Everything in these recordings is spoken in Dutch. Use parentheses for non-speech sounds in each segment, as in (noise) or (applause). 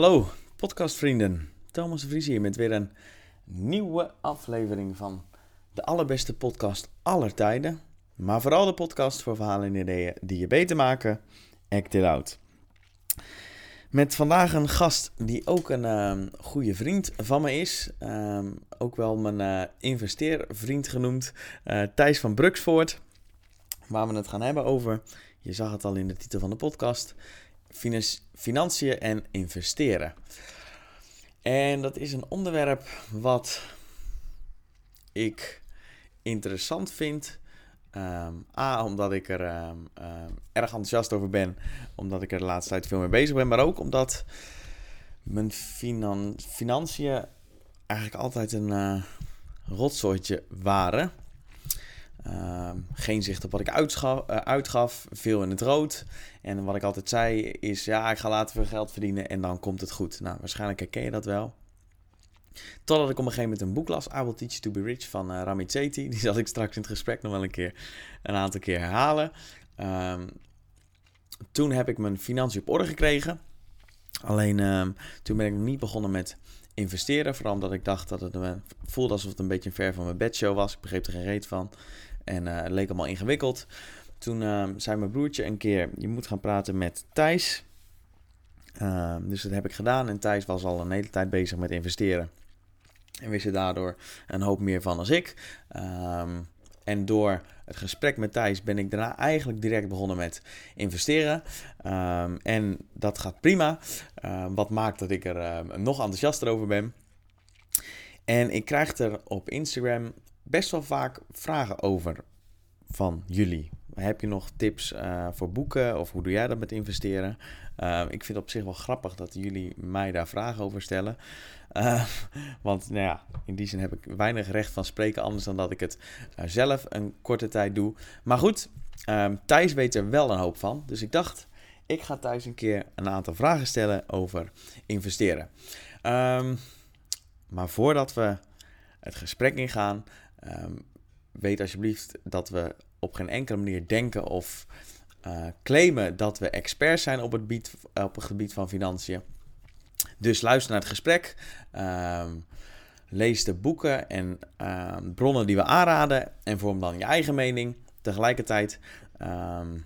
Hallo podcastvrienden, Thomas de Vries hier met weer een nieuwe aflevering van de allerbeste podcast aller tijden. Maar vooral de podcast voor verhalen en ideeën die je beter maken, Act It Out. Met vandaag een gast die ook een uh, goede vriend van me is. Uh, ook wel mijn uh, investeervriend genoemd, uh, Thijs van Bruksvoort. Waar we het gaan hebben over, je zag het al in de titel van de podcast, financiën en investeren. En dat is een onderwerp wat ik interessant vind. Um, A, omdat ik er um, um, erg enthousiast over ben. Omdat ik er de laatste tijd veel mee bezig ben. Maar ook omdat mijn finan financiën eigenlijk altijd een uh, rotzooitje waren. Geen zicht op wat ik uitgaf, uh, uitgaf, veel in het rood. En wat ik altijd zei is, ja, ik ga later veel geld verdienen en dan komt het goed. Nou, waarschijnlijk herken je dat wel. Totdat ik op een gegeven moment een boek las, I Will Teach You To Be Rich van uh, Ramit Sethi. (laughs) Die zal ik straks in het gesprek nog wel een keer een aantal keer herhalen. Um, toen heb ik mijn financiën op orde gekregen. Alleen um, toen ben ik nog niet begonnen met investeren. Vooral omdat ik dacht dat het uh, voelde alsof het een beetje ver van mijn bedshow was. Ik begreep er geen reet van. En uh, het leek allemaal ingewikkeld. Toen uh, zei mijn broertje een keer: Je moet gaan praten met Thijs. Uh, dus dat heb ik gedaan. En Thijs was al een hele tijd bezig met investeren. En wist er daardoor een hoop meer van als ik. Um, en door het gesprek met Thijs ben ik daarna eigenlijk direct begonnen met investeren. En dat gaat prima. Wat maakt dat ik er nog enthousiaster over ben. En ik krijg er op Instagram best wel vaak vragen over van jullie. Heb je nog tips uh, voor boeken of hoe doe jij dat met investeren? Uh, ik vind het op zich wel grappig dat jullie mij daar vragen over stellen. Uh, (laughs) want nou ja, in die zin heb ik weinig recht van spreken, anders dan dat ik het zelf een korte tijd doe. Maar goed, Thijs weet er wel een hoop van. Dus ik dacht, ik ga Thijs een keer een aantal vragen stellen over investeren. Um, maar voordat we het gesprek ingaan, um, weet alsjeblieft dat we op geen enkele manier denken of uh, claimen dat we experts zijn op het, gebied, op het gebied van financiën. Dus luister naar het gesprek. Uh, lees de boeken en uh, bronnen die we aanraden. En vorm dan je eigen mening. Tegelijkertijd ehm,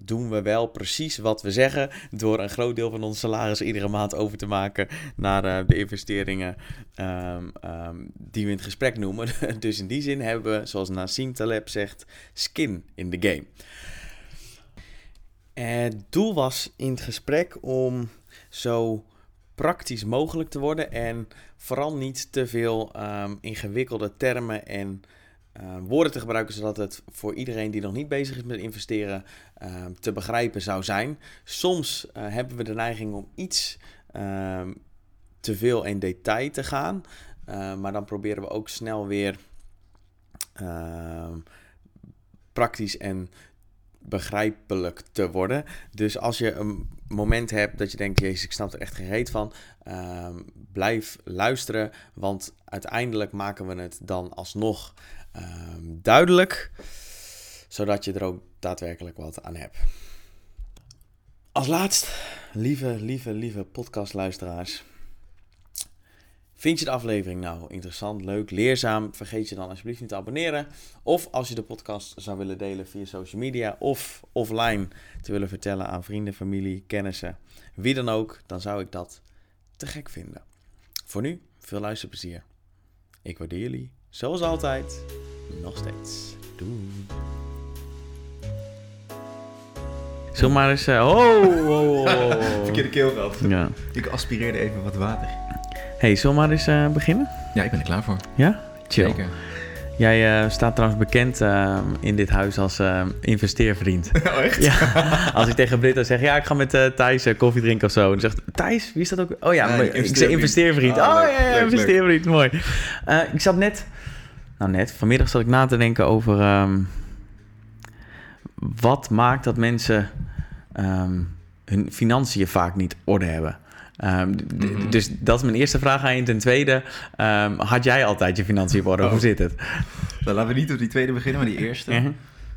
doen we wel precies wat we zeggen. Door een groot deel van ons salaris iedere maand over te maken naar uh, de investeringen um, um, die we in het gesprek noemen. (laughs) dus in die zin hebben we, zoals Nassim Taleb zegt, skin in the game. Het doel was in het gesprek om zo praktisch mogelijk te worden en vooral niet te veel um, ingewikkelde termen en uh, woorden te gebruiken, zodat het voor iedereen die nog niet bezig is met investeren uh, te begrijpen zou zijn. Soms uh, hebben we de neiging om iets te veel in detail te gaan, maar dan proberen we ook snel weer praktisch en begrijpelijk te worden. Dus als je een moment hebt dat je denkt, jezus, ik snap er echt geen reet van, blijf luisteren, want uiteindelijk maken we het dan alsnog um, duidelijk, zodat je er ook daadwerkelijk wat aan hebt. Als laatst, lieve, lieve, lieve podcastluisteraars. Vind je de aflevering nou interessant, leuk, leerzaam? Vergeet je dan alsjeblieft niet te abonneren. Of als je de podcast zou willen delen via social media of offline te willen vertellen aan vrienden, familie, kennissen, wie dan ook, dan zou ik dat te gek vinden. Voor nu, veel luisterplezier. Ik waardeer jullie, zoals altijd, nog steeds. Doei. Zullen maar eens... Uh, oh, oh, oh. Verkeerde keelgat. Ja. Ik aspireerde even wat water. Hey, zullen we maar eens uh, beginnen? Ja, ik ben er klaar voor. Ja? Chill. Zeker. Jij uh, staat trouwens bekend uh, in dit huis als uh, investeervriend. (laughs) Oh, echt? Ja. Als ik tegen Britta zeg, ja, ik ga met Thijs koffie drinken of zo. En dan zegt Thijs, wie is dat ook? Oh ja, Ja, maar- investeervriend. ik zeg investeervriend. Ah, oh leuk, ja, ja, leuk, investeervriend, mooi. ik zat net, nou net, vanmiddag zat ik na te denken over ehm, wat maakt dat mensen ehm, hun financiën vaak niet orde hebben. Ehm, Mhm. Dus dat is mijn eerste vraag aan je. Ten tweede, had jij altijd je financiën op orde? Oh. Hoe zit het? Dan laten we niet op die tweede beginnen, maar die eerste.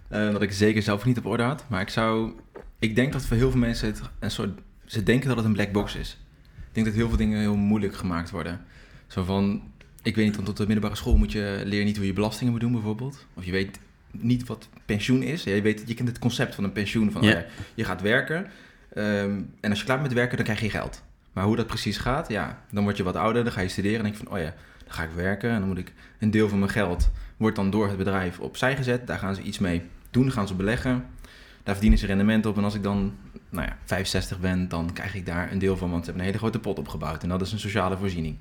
Eh, dat ik zeker zelf niet op orde had. Maar ik zou ik denk dat voor heel veel mensen het een soort... Ze denken dat het een black box is. Ik denk dat heel veel dingen heel moeilijk gemaakt worden. Zo van, ik weet niet, want tot de middelbare school moet je leren niet hoe je belastingen moet doen bijvoorbeeld. Of je weet niet wat pensioen is. Ja, je, weet, je kent het concept van een pensioen. Van, oh ja, je gaat werken ehm, en als je klaar bent met werken, dan krijg je geld. Maar hoe dat precies gaat, ja, dan word je wat ouder, dan ga je studeren en denk je van, oh ja, dan ga ik werken en dan moet ik een deel van mijn geld wordt dan door het bedrijf opzij gezet. Daar gaan ze iets mee doen, gaan ze beleggen. Daar verdienen ze rendement op en als ik dan, nou ja, 65 ben, dan krijg ik daar een deel van, want ze hebben een hele grote pot opgebouwd en dat is een sociale voorziening.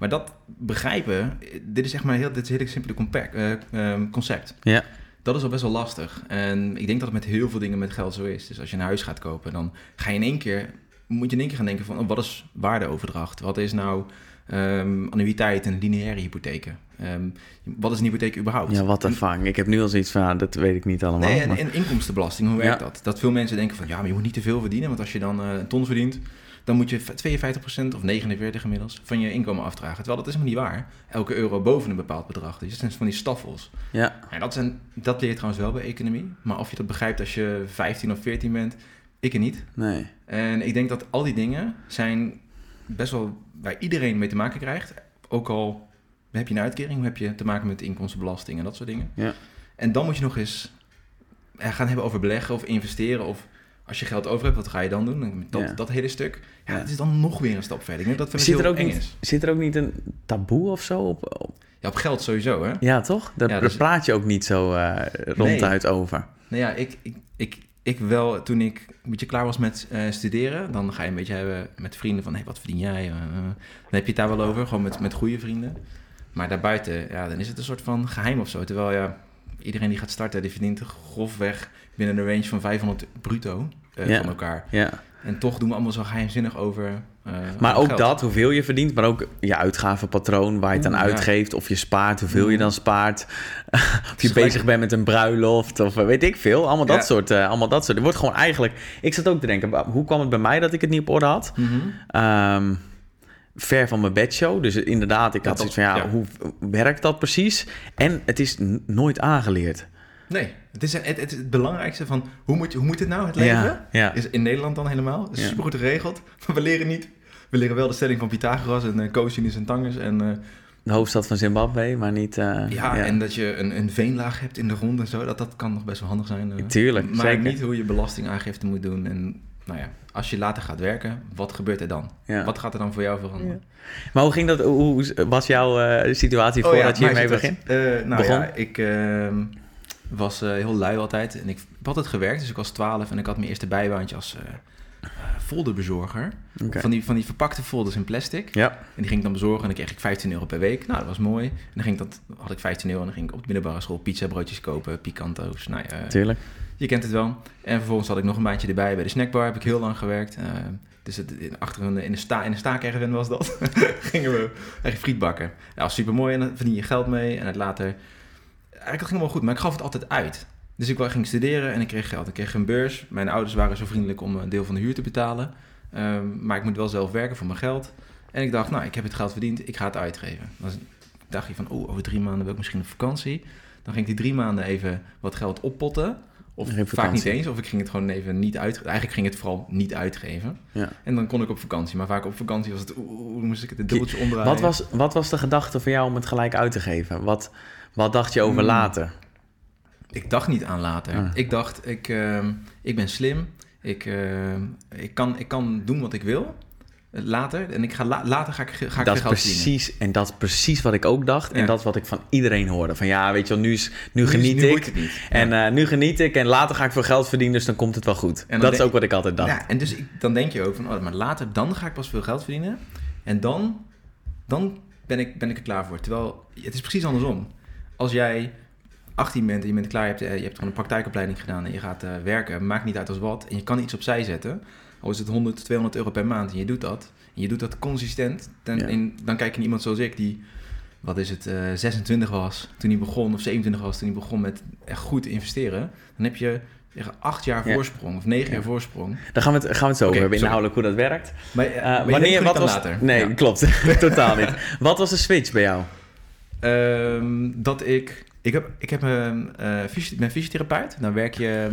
Maar dat begrijpen, dit is echt maar heel, dit is een heel simpele compact, eh, ehm, concept. Ja. Dat is al best wel lastig. En ik denk dat het met heel veel dingen met geld zo is. Dus als je een huis gaat kopen, dan ga je in één keer, moet je in één keer gaan denken van, oh, wat is waardeoverdracht? Wat is nou ehm, annuïteit en lineaire hypotheken? Ehm, wat is een hypotheek überhaupt? Ja, wat En- een vang. Ik heb nu al zoiets van, dat weet ik niet allemaal. Nee, en, maar- en inkomstenbelasting, hoe werkt Ja. dat? Dat veel mensen denken van, ja, maar je moet niet te veel verdienen. Want als je dan eh, een ton verdient, dan moet je 52% of 49 inmiddels van je inkomen afdragen. Terwijl dat is helemaal niet waar. Elke euro boven een bepaald bedrag. Dus dat zijn van die staffels. ja. En dat, zijn, dat leer je trouwens wel bij economie. Maar of je dat begrijpt als je 15 of 14 bent, ik er niet. Nee. En ik denk dat al die dingen zijn best wel waar iedereen mee te maken krijgt. Ook al heb je een uitkering, heb je te maken met inkomstenbelasting en dat soort dingen. Ja. En dan moet je nog eens eh, gaan hebben over beleggen of investeren. Of als je geld over hebt, wat ga je dan doen? En Dat, Ja. dat hele stuk. Ja, het is dan nog weer een stap verder. Ik denk dat Zit er, ook eng niet, is. zit er ook niet een taboe of zo op? op- Ja, op geld sowieso, hè? Ja, toch? Daar, Ja, daar dus- praat je ook niet zo eh, ronduit over. Nou ja, ik, ik, ik, ik wel, toen ik een beetje klaar was met eh, studeren, dan ga je een beetje hebben met vrienden van, hé, wat verdien jij? Eh, dan heb je het daar wel over, gewoon met, met goede vrienden. Maar daarbuiten, ja, dan is het een soort van geheim of zo. Terwijl, ja, iedereen die gaat starten, die verdient grofweg binnen de range van 500 bruto Ja. van elkaar. Ja. En toch doen we allemaal zo geheimzinnig over eh, Maar ook geld. dat, hoeveel je verdient, maar ook je uitgavenpatroon, waar je het aan uitgeeft, of je spaart, hoeveel je Mm. dan spaart, (laughs) of je bezig bent met een bruiloft, of eh, weet ik veel. Allemaal dat soort, allemaal dat soort. Er wordt gewoon eigenlijk, ik zat ook te denken, hoe kwam het bij mij dat ik het niet op orde had? Mhm. Ehm, ver van mijn bedshow, dus inderdaad, ik Ja, had dat- zoiets van, ja, ja. hoe werkt dat precies? En het is nooit aangeleerd. Nee, het is het, het, belangrijkste van, hoe moet, hoe moet het nou, het leven? Ja. Is in Nederland dan helemaal. Is Ja. super goed geregeld. (laughs) Maar we leren niet. We leren wel de stelling van Pythagoras en uh, cosinus en tangens. En, eh, De hoofdstad van Zimbabwe, maar niet... eh, ja, en dat je een, een veenlaag hebt in de grond en zo. Dat, dat kan nog best wel handig zijn. eh. Tuurlijk, maar zeker. niet hoe je belastingaangifte moet doen. En nou ja, als je later gaat werken, wat gebeurt er dan? Ja. Wat gaat er dan voor jou veranderen? Maar hoe ging dat? Hoe was jouw eh, situatie voordat je hiermee begint? Eh, nou Begon? ja, ik ehm, was eh, heel lui altijd. En ik heb altijd gewerkt, dus ik was 12 en ik had mijn eerste bijbaantje als eh, eh, folderbezorger. Van, die, van die verpakte folders in plastic. Ja, En die ging ik dan bezorgen en dan kreeg ik 15 euro per week. Nou, dat was mooi. En dan ging ik dat, had ik 15 euro en dan ging ik op de middelbare school pizza broodjes kopen, picanto's. Nou ja, tuurlijk. je kent het wel. En vervolgens had ik nog een baantje erbij bij de snackbar. Heb ik heel lang gewerkt. Dus het, in, achter een, in de, sta, in de staakerven was dat. (laughs) Gingen we echt friet bakken. Ja, dat was super mooi en dan verdien je geld mee. En het later... Eigenlijk dat ging wel goed, maar ik gaf het altijd uit. Dus ik ging studeren en ik kreeg geld. Ik kreeg een beurs. Mijn ouders waren zo vriendelijk om een deel van de huur te betalen. Ehm, maar ik moet wel zelf werken voor mijn geld. En ik dacht, nou, ik heb het geld verdiend. Ik ga het uitgeven. Dan dacht je van, oh, over drie maanden wil ik misschien op vakantie. Dan ging ik die drie maanden even wat geld oppotten. Of vaak niet eens. Of ik ging het gewoon even niet uitgeven. Eigenlijk ging het vooral niet uitgeven. Ja. En dan kon ik op vakantie. Maar vaak op vakantie was het... Oeh, moest ik het dubbeltje omdraaien. Wat was, wat was de gedachte voor jou om het gelijk uit te geven? Wat, wat dacht je over Hmm. later? Ik dacht niet aan later. Ah. Ik dacht, ik, ehm, ik ben slim. Ik, ehm, ik, kan, ik kan doen wat ik wil. eh, Later. En ik ga la- later ga ik, ga ik dat precies, en dat is precies wat ik ook dacht. En dat is wat ik van iedereen hoorde. Van ja, weet je wel, nu, is, nu Nu is- geniet nu ik. En Ja. eh, nu geniet ik en later ga ik veel geld verdienen, dus dan komt het wel goed. dan dat is ook wat ik altijd dacht. Ja, en dus ik, dan denk je ook van, oh, maar later, dan ga ik pas veel geld verdienen. En dan, dan ben, ik, ben ik er klaar voor. Terwijl, het is precies andersom. Als jij 18 bent en je bent klaar, je hebt, eh, je hebt gewoon een praktijkopleiding gedaan en je gaat eh, werken, maakt niet uit als wat. En je kan iets opzij zetten, al is het 100, 200 euro per maand en je doet dat. En je doet dat consistent. Dan, Ja. en dan kijk je naar iemand zoals ik die, wat is het, eh, 26 was toen hij begon, of 27 was toen hij begon met echt goed te investeren. Dan heb je acht jaar Ja. voorsprong of negen Ja. jaar voorsprong. Daar gaan we het, gaan we het zo over hebben, sorry. inhoudelijk hoe dat werkt. Maar, eh, Eh, wanneer, wat was... later. Nee, Ja. klopt. (laughs) Totaal niet. Wat was de switch bij jou? Ehm, dat ik... Ik, heb, ik heb een, eh, fysi- ben fysiotherapeut. Dan werk je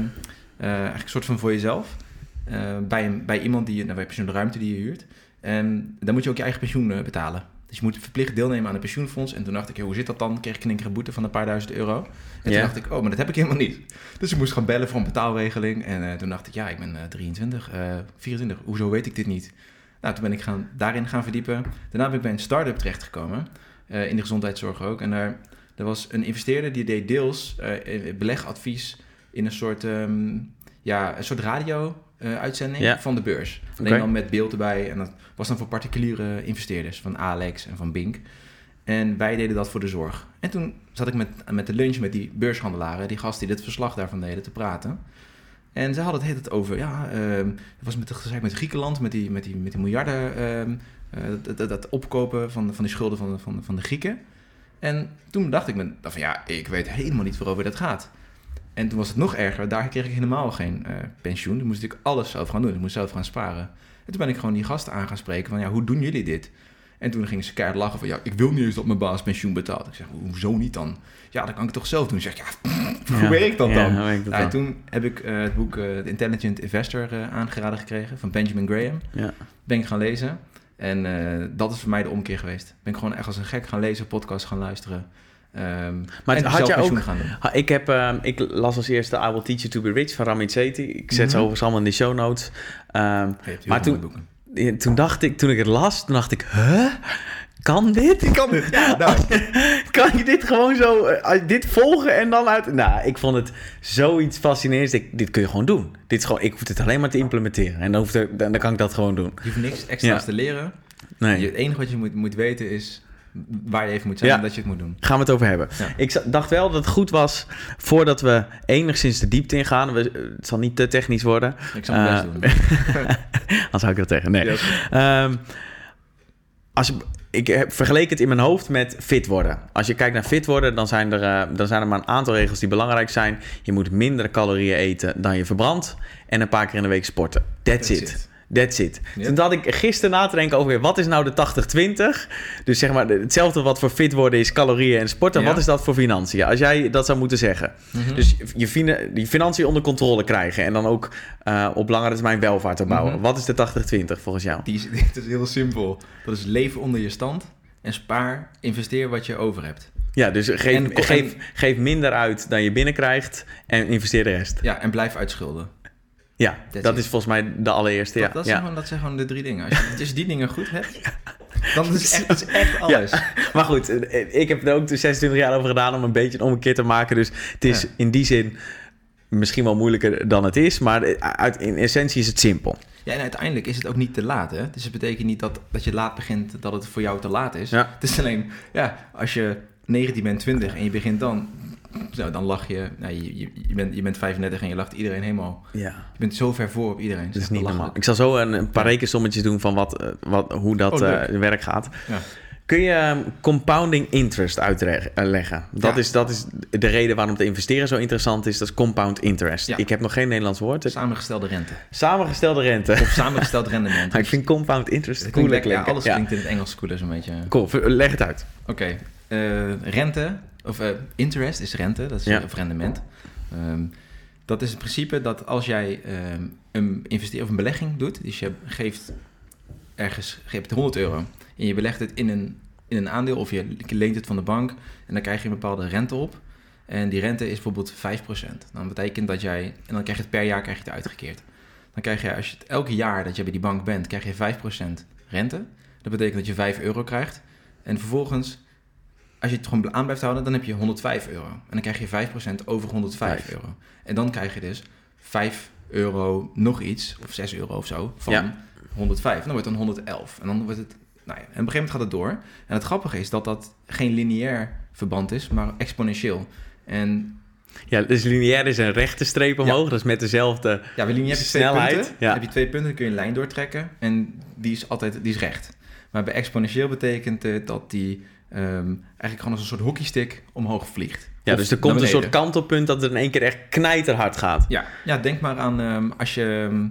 eh, eigenlijk een soort van voor jezelf. eh, bij, een, bij iemand die, nou, heb je zo'n ruimte die je huurt. En dan moet je ook je eigen pensioen betalen. Dus je moet verplicht deelnemen aan een pensioenfonds. En toen dacht ik, hoe zit dat dan? Kreeg ik een een boete van een paar duizend euro. En toen dacht ik, oh, maar dat heb ik helemaal niet. Dus ik moest gaan bellen voor een betaalregeling. En toen dacht ik, ja, ik ben eh, 23, eh 24. Hoezo weet ik dit niet? Nou, toen ben ik gaan, daarin gaan verdiepen. Daarna ben ik bij een start-up terechtgekomen. Eh in de gezondheidszorg ook. En daar, er was een investeerder die deed deels eh, belegadvies in een soort, ehm, ja, een soort radio-uitzending Ja. van de beurs. Alleen dan met beeld erbij. En dat was dan voor particuliere investeerders van Alex en van Bink. En wij deden dat voor de zorg. En toen zat ik met, met de lunch met die beurshandelaren, die gasten die dit verslag daarvan deden, te praten. En ze hadden het hele tijd over, ja, ehm het was met, gezegd met Griekenland, met die, met die, met die miljarden, ehm, eh, dat, dat, dat opkopen van, van die schulden van de, van, van de Grieken. En toen dacht ik me van, ja, ik weet helemaal niet waarover dat gaat. En toen was het nog erger, daar kreeg ik helemaal geen eh, pensioen. Toen moest ik alles zelf gaan doen, ik moest zelf gaan sparen. En toen ben ik gewoon die gasten aan gaan spreken van, ja, hoe doen jullie dit? En toen gingen ze keihard lachen van, ja, ik wil niet eens dat mijn baas pensioen betaalt. Ik zeg, hoezo niet dan? Ja, dat kan ik toch zelf doen? Ik zeg, ja, (laughs) hoe Ja. werkt dat dan? dat Nou, en dan? toen heb ik eh, het boek eh, The Intelligent Investor eh, aangeraden gekregen van Benjamin Graham. Ja. Ben ik gaan lezen. En eh, dat is voor mij de omkeer geweest. Ben ik gewoon echt als een gek gaan lezen, podcast gaan luisteren. Ehm Maar en had je ook- gaan doen. Ha, Ik, heb, ehm, ik las als eerste I Will Teach You To Be Rich van Ramit Sethi. Ik zet ze Mhm. overigens allemaal in de show notes. Ehm, Maar toen- toen dacht ik, toen ik het las, toen dacht ik, huh? Kan dit? Ik kan dit. Ja, (laughs) nou, kan je dit gewoon zo, eh, dit volgen en dan uit... Nou, ik vond het zoiets fascinerends. Ik, dit kun je gewoon doen. Dit is gewoon, ik hoef het alleen maar te implementeren. En dan, hoeft er, dan, dan kan ik dat gewoon doen. je hoeft niks extra's Ja. te leren. Nee. Je, het enige wat je moet, moet weten is waar je even moet zijn Ja. en dat je het moet doen. Gaan we het over hebben. Ja. Ik dacht wel dat het goed was, voordat we enigszins de diepte ingaan. We, het zal niet te technisch worden. Ik zal mijn best Eh, doen. (laughs) Anders hou ik dat tegen. Nee. Ehm, als je, ik heb vergeleken het in mijn hoofd met fit worden. Als je kijkt naar fit worden, dan zijn, er, eh, dan zijn er maar een aantal regels die belangrijk zijn. Je moet minder calorieën eten dan je verbrandt. En een paar keer in de week sporten. That's, That's it. it. That's it. Toen had ik gisteren na te denken over wat is nou de 80-20. Dus zeg maar hetzelfde wat voor fit worden is calorieën en sporten. Ja. Wat is dat voor financiën? Als jij dat zou moeten zeggen. Mhm. Dus je, die financiën onder controle krijgen. En dan ook eh, op langere termijn welvaart te bouwen. Mhm. Wat is de 80-20 volgens jou? Die is, (laughs) dit is heel simpel. Dat is leven onder je stand en spaar, investeer wat je over hebt. Ja, dus geef, En- en- geef, geef minder uit dan je binnenkrijgt en investeer de rest. Ja, en blijf uitschulden. Ja, That's dat it. is volgens mij de allereerste. Ja. Dat, dat, zijn ja. gewoon, dat zijn gewoon de drie dingen. Als je dus die dingen goed hebt, (laughs) dan is het echt, is echt alles. Maar goed, eh, ik heb er ook de 26 jaar over gedaan om een beetje een ommekeer te maken. Dus het is in die zin misschien wel moeilijker dan het is. Maar eh, uit, in essentie is het simpel. Ja, en uiteindelijk is het ook niet te laat. Hè? Dus het betekent niet dat, dat je laat begint dat het voor jou te laat is. Het is alleen, ja, als je 19 bent, 20 en je begint dan, nou, dan lach je. Nou, je, je, je, bent, je bent 35 en je lacht iedereen helemaal. Ja. Je bent zo ver voor op iedereen. Dat is echt niet normaal. Ik zal zo een, een paar Ja. rekensommetjes doen van wat, eh, wat, hoe dat Oh, eh, werk gaat. Ja. Kun je ehm, compounding interest uitleggen? Dat, Ja. is, dat is de reden waarom te investeren zo interessant is. Dat is compound interest. Ja. Ik heb nog geen Nederlands woord. Samengestelde rente. Samengestelde rente. Of samengesteld rendement. (laughs) Ik vind compound interest cooler. Ja, alles klinkt in het Engels cooler zo'n beetje. Cool, leg het uit. Oké, eh, rente, of eh, interest is rente, dat is Ja. of rendement. Ehm, dat is het principe dat als jij ehm, een investeer of een belegging doet, dus je geeft ergens je hebt 100 euro en je belegt het in een, in een aandeel of je leent het van de bank en dan krijg je een bepaalde rente op. En die rente is bijvoorbeeld 5%. Dan betekent dat jij, en dan krijg je het per jaar krijg je het uitgekeerd. Dan krijg je, als je het elke jaar dat je bij die bank bent, krijg je 5% rente. Dat betekent dat je 5 euro krijgt. En vervolgens, als je het gewoon aan blijft houden, dan heb je 105 euro. En dan krijg je 5% over 105 Vijf. euro. En dan krijg je dus 5 euro nog iets, of 6 euro of zo, van Ja. 105. En dan wordt het dan 111. En dan wordt het, nou ja, en op een gegeven moment gaat het door. En het grappige is dat dat geen lineair verband is, maar exponentieel. En Ja, dus lineair is een rechte streep omhoog. Dat is met dezelfde... ja, bij lineair Snelheid, punten. ja. Heb je twee punten, dan kun je een lijn doortrekken. En die is altijd die is recht. Maar bij exponentieel betekent het dat die ehm, eigenlijk gewoon als een soort hockeystick omhoog vliegt. Ja, dus er komt een soort kantelpunt dat het in één keer echt knijterhard gaat. Ja, ja denk maar aan ehm, als je... ehm,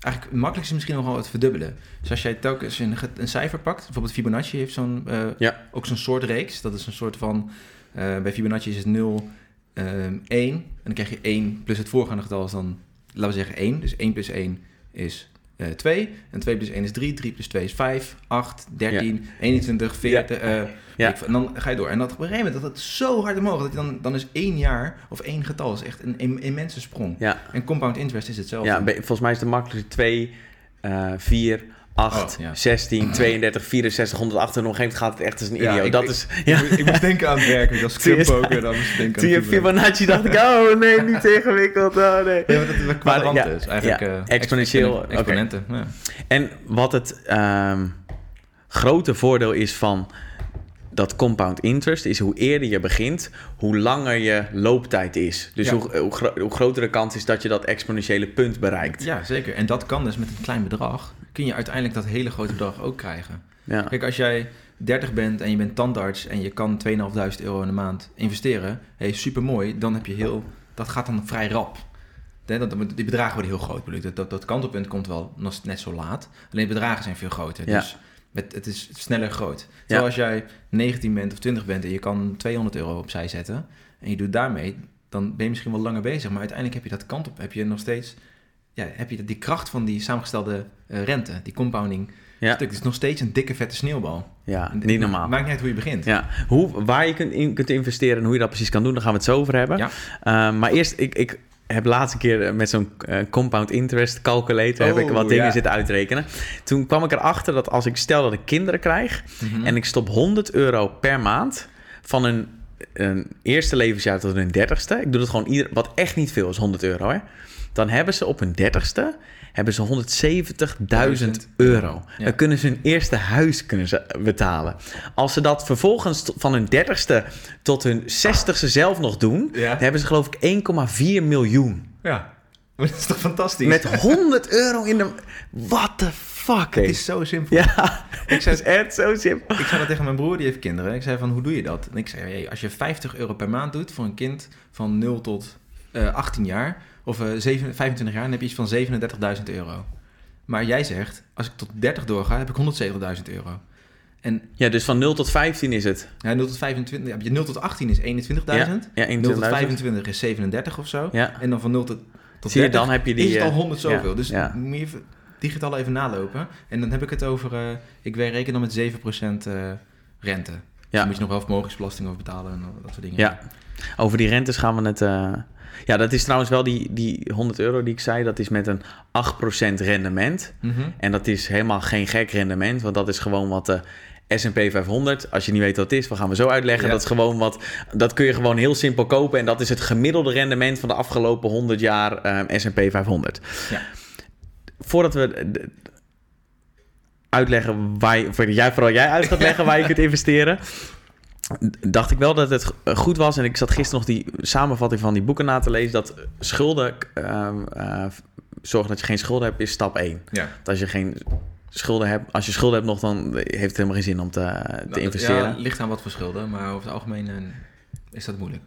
eigenlijk het makkelijkste is misschien nog wel het verdubbelen. Dus als jij telkens een, een cijfer pakt... Bijvoorbeeld Fibonacci heeft zo'n, eh, Ja. ook zo'n soort reeks. Dat is een soort van... eh, bij Fibonacci is het 0, ehm 1. En dan krijg je 1 plus het voorgaande getal is dan... Laten we zeggen 1. Dus 1 plus 1 is eh 2. En 2 plus 1 is 3. 3 plus 2 is 5, 8, 13, 21, 40. eh, Ja. ik- en dan ga je door. En dat op een gegeven moment, dat het zo hard omhoog, dat je dan, dan is één jaar of één getal is echt een, im- immense sprong. Ja, En compound interest is hetzelfde. ja volgens mij is de makkelijkste 2, 4, 8, Oh, ja. 16, 32, 64, 108. En op een gegeven moment gaat het echt als een Ja, idioot. ik- dat ik- is... Ik, Ja. moest- ik moest denken aan het Zie je- clubpoker, dan moest ik denken Toen aan je Fibonacci. Fibonacci dacht ik, oh nee, niet ingewikkeld. Oh nee. Ja, maar dat is kwadranten. ja, dus eigenlijk eh, exponentieel. Exponenten, ja. En wat het ehm, grote voordeel is van dat compound interest, is hoe eerder je begint, hoe langer je looptijd is. Dus Ja. hoe, hoe, gro- hoe grotere kans is dat je dat exponentiële punt bereikt. Ja, zeker. En dat kan dus met een klein bedrag. Kun je uiteindelijk dat hele grote bedrag ook krijgen. Ja. Kijk, als jij 30 bent en je bent tandarts en je kan 2.500 euro in de maand investeren, hey, super mooi, dan heb je heel, dat gaat dan vrij rap. Die bedragen worden heel groot. Dat, dat, dat kantelpunt komt wel net zo laat. Alleen de bedragen zijn veel groter. Ja. Het, het is sneller groot. Terwijl als jij 19 bent of 20 bent en je kan 200 euro opzij zetten en je doet daarmee, dan ben je misschien wel langer bezig. Maar uiteindelijk heb je dat kant op, heb je nog steeds, ja, heb je die kracht van die samengestelde eh, rente, die compounding. Ja. Stuk. Het is nog steeds een dikke vette sneeuwbal. Ja, En niet normaal. Maakt niet uit hoe je begint. Ja, hoe, waar je kunt, in, kunt investeren en hoe je dat precies kan doen, daar gaan we het zo over hebben. Ja. Ehm, maar eerst, ik, ik heb laatste keer eh, met zo'n eh, compound interest calculator heb ik Oh, wat dingen ja. zitten uitrekenen. Toen kwam ik erachter dat als ik stel dat ik kinderen krijg Mhm. en ik stop 100 euro per maand van een, een eerste levensjaar tot hun dertigste, ik doe dat gewoon ieder, wat echt niet veel is, 100 euro hè. Dan hebben ze op hun dertigste hebben ze 170.000 euro. Ja. Dan kunnen ze hun eerste huis kunnen ze betalen. Als ze dat vervolgens van hun dertigste tot hun zestigste zelf nog doen, Ja. dan hebben ze geloof ik 1,4 miljoen. Ja. Maar (laughs) dat is toch fantastisch? Met 100 (laughs) euro in de... What the fuck, Het is zo simpel. Ja, (laughs) Ik het zei, is echt zo simpel. ik zei dat tegen mijn broer, die heeft kinderen. Ik zei van, hoe doe je dat? En ik zei, hey, als je 50 euro per maand doet voor een kind van 0 tot eh, 18 jaar... of eh, 7, 25 jaar, dan heb je iets van 37.000 euro. Maar jij zegt, als ik tot 30 doorga, heb ik 170.000 euro. En Ja, dus van 0 tot 15 is het. ja, 0 tot 25, heb je 0 tot 18 is 21.000. Ja, ja 0 tot 21.000. 25 is 37 of zo. Ja. En dan van 0 tot, tot Zie je, 30 dan heb je die, is het al eh, 100 zoveel. ja, dus ja. moet je even die getallen even nalopen. En dan heb ik het over, eh, ik reken dan met 7% eh, rente. Ja. Ja. Dan moet je nog wel vermogensbelasting over betalen en dat soort dingen. Ja, over die rentes gaan we het... eh, Ja, dat is trouwens wel die, die 100 euro die ik zei. Dat is met een 8% rendement. Mhm. En dat is helemaal geen gek rendement. Want dat is gewoon wat de S&P 500... Als je niet weet wat het is, we gaan we zo uitleggen. Ja. Dat is gewoon wat... Dat kun je gewoon heel simpel kopen. En dat is het gemiddelde rendement van de afgelopen 100 jaar eh, S&P 500. Ja. Voordat we... Uitleggen waar je, voordat jij, vooral jij uit gaat leggen waar je kunt (laughs) investeren. Dacht ik wel dat het goed was. En ik zat gisteren nog die samenvatting van die boeken na te lezen. Dat schulden, ehm, eh, zorgen dat je geen schulden hebt, is stap 1. Ja. Dat als je geen schulden hebt, als je schulden hebt nog, dan heeft het helemaal geen zin om te, te Nou, investeren. Ja, Ja, ligt aan wat voor schulden, maar over het algemeen eh, is dat moeilijk.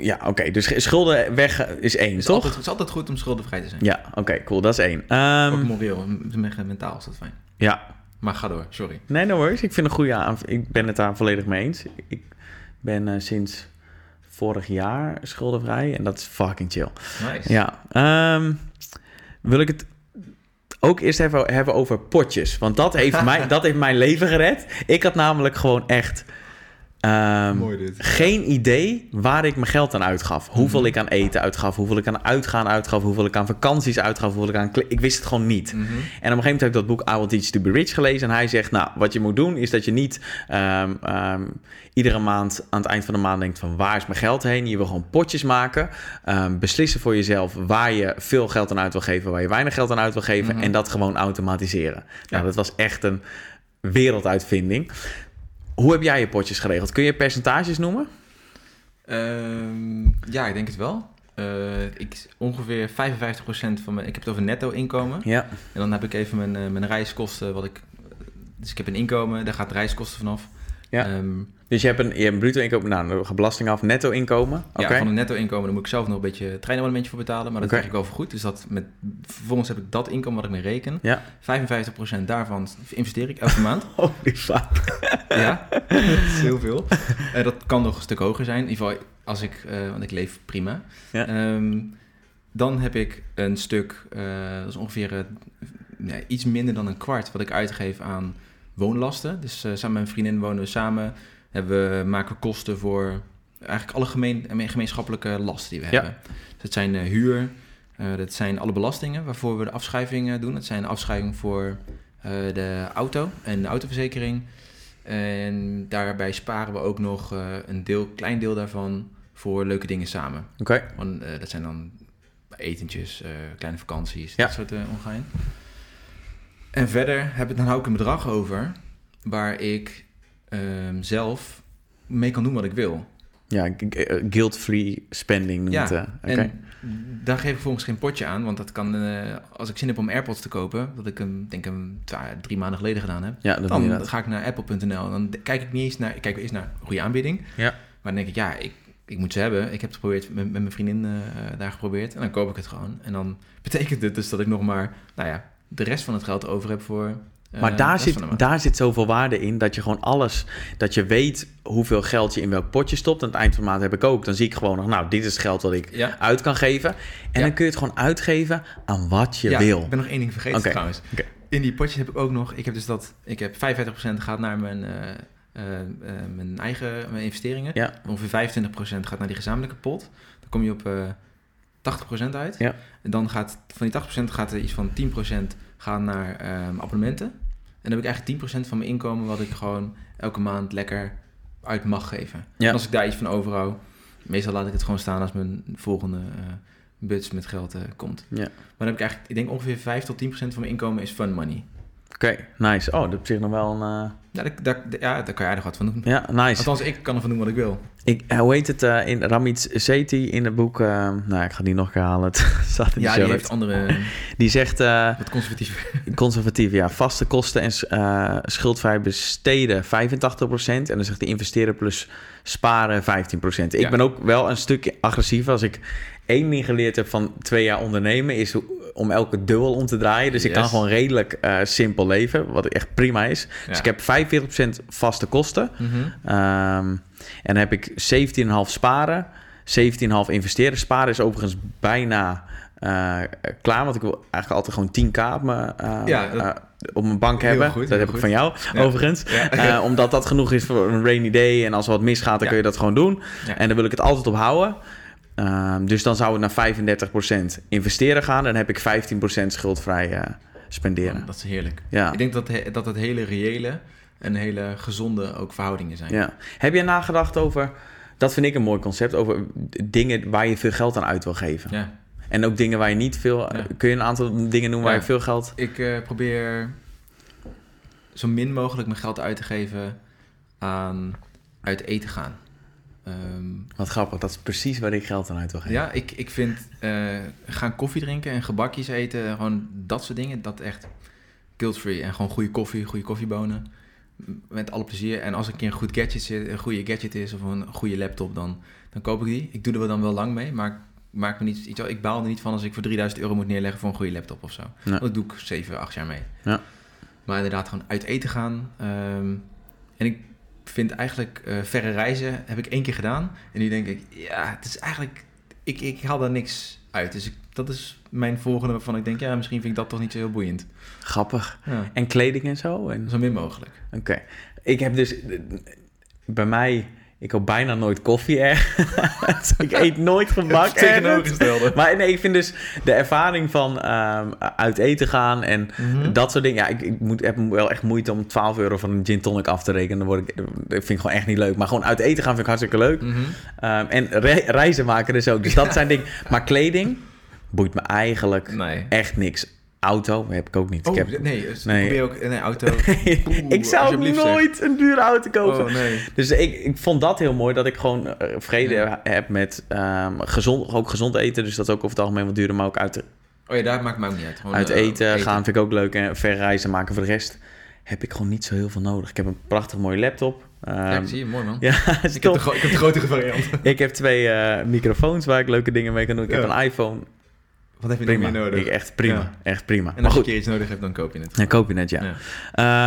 ja, oké. Dus schulden weg is één, is, toch? altijd, het is altijd goed om schuldenvrij te zijn. Ja, oké, cool. Dat is één. Ehm, Ook moreel, en mentaal is dat fijn. ja, Maar ga door, sorry. nee, no worries. Ik vind een goede aan. Ik ben het daar volledig mee eens. Ik ben eh, sinds vorig jaar schuldenvrij en dat is fucking chill. Nice. Ja, ehm, wil ik het ook eerst even hebben over potjes. Want dat heeft, (laughs) mij, dat heeft mijn leven gered. Ik had namelijk gewoon echt ehm, Mooi dit. geen idee waar ik mijn geld aan uitgaf. Hoeveel Mhm. ik aan eten uitgaf, hoeveel ik aan uitgaan uitgaf, hoeveel ik aan vakanties uitgaf, hoeveel ik aan... Ik wist het gewoon niet. Mhm. En op een gegeven moment heb ik dat boek I Will Teach to Be Rich gelezen. En hij zegt, nou, wat je moet doen is dat je niet ehm, ehm, iedere maand aan het eind van de maand denkt van waar is mijn geld heen? Je wil gewoon potjes maken. Beslissen voor jezelf waar je veel geld aan uit wil geven, waar je weinig geld aan uit wil geven. Mhm. En dat gewoon automatiseren. Ja. Nou, dat was echt een werelduitvinding. Hoe heb jij je potjes geregeld? Kun je percentages noemen? Ehm, ja, ik denk het wel. Eh, ik, ongeveer 55% van mijn... Ik heb het over netto inkomen. Ja. En dan heb ik even mijn, eh, mijn reiskosten, wat ik... Dus ik heb een inkomen, daar gaat reiskosten vanaf. Ja. Ehm, Dus je hebt een, je hebt een bruto inkomen, nou, dan belasting af, netto inkomen. Ja, van een netto inkomen, daar moet ik zelf nog een beetje treinabonnementje voor betalen. Maar dat Oké. krijg ik wel goed. Dus dat met, vervolgens heb ik dat inkomen wat ik mee reken. Ja. 55% daarvan investeer ik elke maand. (laughs) Holy fuck. (laughs) ja, dat is heel veel. Eh, dat kan nog een stuk hoger zijn. In ieder geval als ik, eh, want ik leef prima. Ja. Ehm, dan heb ik een stuk, eh, dat is ongeveer iets minder dan een kwart wat ik uitgeef aan woonlasten. Dus samen met mijn vriendin wonen we samen. Hebben we, maken we kosten voor eigenlijk alle gemeen, gemeenschappelijke lasten die we Ja. hebben. Dus dat zijn eh, huur, eh, dat zijn alle belastingen waarvoor we de afschrijvingen doen. Dat zijn afschrijvingen voor eh, de auto en de autoverzekering. En daarbij sparen we ook nog eh, een deel, klein deel daarvan voor leuke dingen samen. Oké. Want, eh, dat zijn dan etentjes, eh, kleine vakanties, Ja. dat soort ongein. En verder heb ik, dan hou ik een bedrag over waar ik ehm, zelf mee kan doen wat ik wil. Ja, eh, guilt-free spending noemt Ja, het. eh. Oké. En daar geef ik volgens geen potje aan, want dat kan, eh, als ik zin heb om AirPods te kopen, dat ik hem, denk ik, hem twa- drie maanden geleden gedaan heb, Ja, dan ga ik naar apple.nl en dan kijk ik niet eens naar, ik kijk eerst naar een goede aanbieding. Ja. Maar dan denk ik, ja, ik, ik moet ze hebben. Ik heb het geprobeerd met, met mijn vriendin eh, daar geprobeerd en dan koop ik het gewoon. En dan (laughs) betekent het dus dat ik nog maar, nou ja, de rest van het geld over heb voor. Eh, Maar de daar zit, daar zit zoveel waarde in dat je gewoon alles, dat je weet hoeveel geld je in welk potje stopt. Aan het eind van de maand heb ik ook. Dan zie ik gewoon nog, nou, dit is het geld dat ik Ja. uit kan geven. En Ja. dan kun je het gewoon uitgeven aan wat je ja, wil. Ik ben nog één ding vergeten trouwens. In die potjes heb ik ook nog, ik heb dus dat, ik heb 55% gaat naar mijn, eh, eh, eh, mijn eigen mijn investeringen. Ongeveer 25% gaat naar die gezamenlijke pot. Dan kom je op eh 80% uit. En dan gaat van die 80% gaat er iets van 10% gaan naar ehm, abonnementen. En dan heb ik eigenlijk 10% van mijn inkomen wat ik gewoon elke maand lekker uit mag geven. Ja. En als ik daar iets van overhoud, meestal laat ik het gewoon staan als mijn volgende buts met geld eh, komt. Ja. Maar dan heb ik eigenlijk, ik denk ongeveer 5 tot 10% van mijn inkomen is fun money. Oké, nice. Oh, dat is op zich nog wel een... eh, Ja, daar, daar, ja, daar kan je aardig wat van doen. Ja, nice. Althans, ik kan ervan doen wat ik wil. Ik, eh, hoe heet het? eh, in Ramit Sethi in het boek... nou, ik ga die nog een keer halen. (laughs) Het staat in Ja, die heeft andere, (laughs) Die zegt... wat conservatieve... (laughs) Conservatief, ja. Vaste kosten en schuldvrij besteden 85%. En dan zegt de investeren plus sparen 15%. Ik Ja. ben ook wel een stuk agressiever. Als ik één ding geleerd heb van twee jaar ondernemen... is om elke dubbel om te draaien. Dus ik kan gewoon redelijk eh, simpel leven. Wat echt prima is. Dus ik heb 45% vaste kosten. Mhm. Ehm, en dan heb ik 17,5 sparen, 17,5 investeren. Sparen is overigens bijna eh, klaar, want ik wil eigenlijk altijd gewoon 10k op mijn, eh, Ja, dat- op mijn bank Heel hebben. goed, dat heb ik van jou, Ja. overigens. (laughs) Omdat dat genoeg is voor een rainy day. En als er wat misgaat, dan kun je dat gewoon doen. En dan wil ik het altijd op houden. Ehm, dus dan zou het naar 35% investeren gaan. Dan heb ik 15% schuldvrij eh, spenderen. Dat is heerlijk. Ja. Ik denk dat, he- dat het hele reële en hele gezonde ook verhoudingen zijn. Ja. Heb je nagedacht over, dat vind ik een mooi concept, over dingen waar je veel geld aan uit wil geven? Ja. En ook dingen waar je niet veel... Ja. Kun je een aantal dingen noemen waar je veel geld... Ik eh, probeer zo min mogelijk mijn geld uit te geven aan uit eten gaan. Ehm, Wat grappig, dat is precies waar ik geld aan uit wil geven. ja, ik, ik vind eh, gaan koffie drinken en gebakjes eten, gewoon dat soort dingen, dat echt guilt-free. En gewoon goede koffie, goede koffiebonen. Met alle plezier. En als er een keer een goed gadget zit, een goede gadget is of een goede laptop, dan, dan koop ik die. Ik doe er dan wel lang mee, maar ik maak me niet, iets- ik baal er niet van als ik voor 3000 euro moet neerleggen voor een goede laptop of zo. Dat doe ik 7, 8 jaar mee. Ja. Maar inderdaad, gewoon uit eten gaan. ehm, en ik vind eigenlijk eh, verre reizen heb ik één keer gedaan. En nu denk ik, ja, het is eigenlijk, ik, ik haal daar niks uit. Dus ik, dat is mijn volgende waarvan ik denk, ja, misschien vind ik dat toch niet zo heel boeiend. Grappig. Ja, En kleding en zo? En... zo min mogelijk. Oké. Ik heb dus... Bij mij... Ik koop bijna nooit koffie ergens. (laughs) ik eet nooit gebak. Tegenovergestelde. Maar nee, ik vind dus de ervaring van ehm, uit eten gaan en Mhm. dat soort dingen. Ja, ik, ik moet, heb wel echt moeite om 12 euro van een gin tonic af te rekenen. Dan word ik, dat vind ik gewoon echt niet leuk. Maar gewoon uit eten gaan vind ik hartstikke leuk. Mhm. Ehm, en re- reizen maken dus ook. Dus dat zijn dingen. Maar kleding boeit me eigenlijk Nee. echt niks. Auto heb ik ook niet. Oh, ik, heb, nee, dus Nee. probeer ook... Nee, auto. (laughs) ik zou zeg. nooit een dure auto kopen. Oh, nee. Dus ik, ik vond dat heel mooi, dat ik gewoon eh, vrede Ja. heb met ehm, gezond, ook gezond eten. Dus dat ook over het algemeen wat duurder, maar ook uit, Oh ja, daar maakt mij ook niet uit. Gewoon, uit eh, eten, gaan vind ik ook leuk. En ver reizen maken voor de rest heb ik gewoon niet zo heel veel nodig. Ik heb een prachtig mooie laptop. Ja, Ehm, ik zie je, mooi man. (laughs) ja, ik, heb de top. gro- ik heb de grotere variant. (laughs) Ik heb twee eh, microfoons waar ik leuke dingen mee kan doen. Ik heb Ja. een iPhone. Wat heb je nog Prima. meer nodig? Ik, echt prima. Ja. Echt prima. En maar als je een keer iets nodig hebt, dan koop je het. dan koop je net, ja. Ja.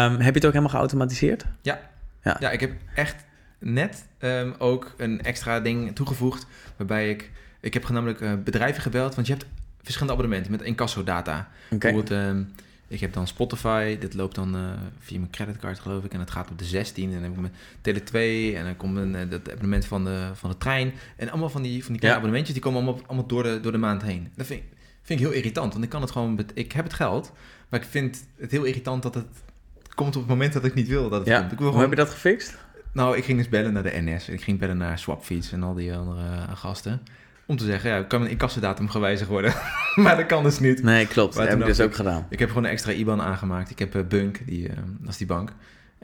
Ehm, heb je het ook helemaal geautomatiseerd? Ja. Ja. Ja, ik heb echt net ehm, ook een extra ding toegevoegd. Waarbij ik Ik heb namelijk eh, bedrijven gebeld, want je hebt verschillende abonnementen met incasso-data. Oké. Bijvoorbeeld, ehm, ik heb dan Spotify, dit loopt dan eh, via mijn creditcard geloof ik, en het gaat op de 16. En dan heb ik mijn Tele 2 en dan komt een, eh, dat abonnement van de, van de trein. En allemaal van die, van die kleine Ja. abonnementjes, die komen allemaal, allemaal door, de, door de maand heen. Dat vind ik, vind ik heel irritant, want ik kan het gewoon, ik heb het geld, maar ik vind het heel irritant dat het komt op het moment dat ik niet wil dat het Ja. komt. Ik wil Hoe gewoon, heb je dat gefixt? nou, ik ging dus bellen naar de NS. Ik ging bellen naar Swapfiets en al die andere eh, gasten. Om te zeggen, ja, kan mijn incassodatum gewijzigd worden? (laughs) maar dat kan dus niet. Nee, klopt. Maar Dat heb ik dus ook gedaan. Ik heb gewoon een extra IBAN aangemaakt. Ik heb eh, Bunk, die, eh, dat is die bank.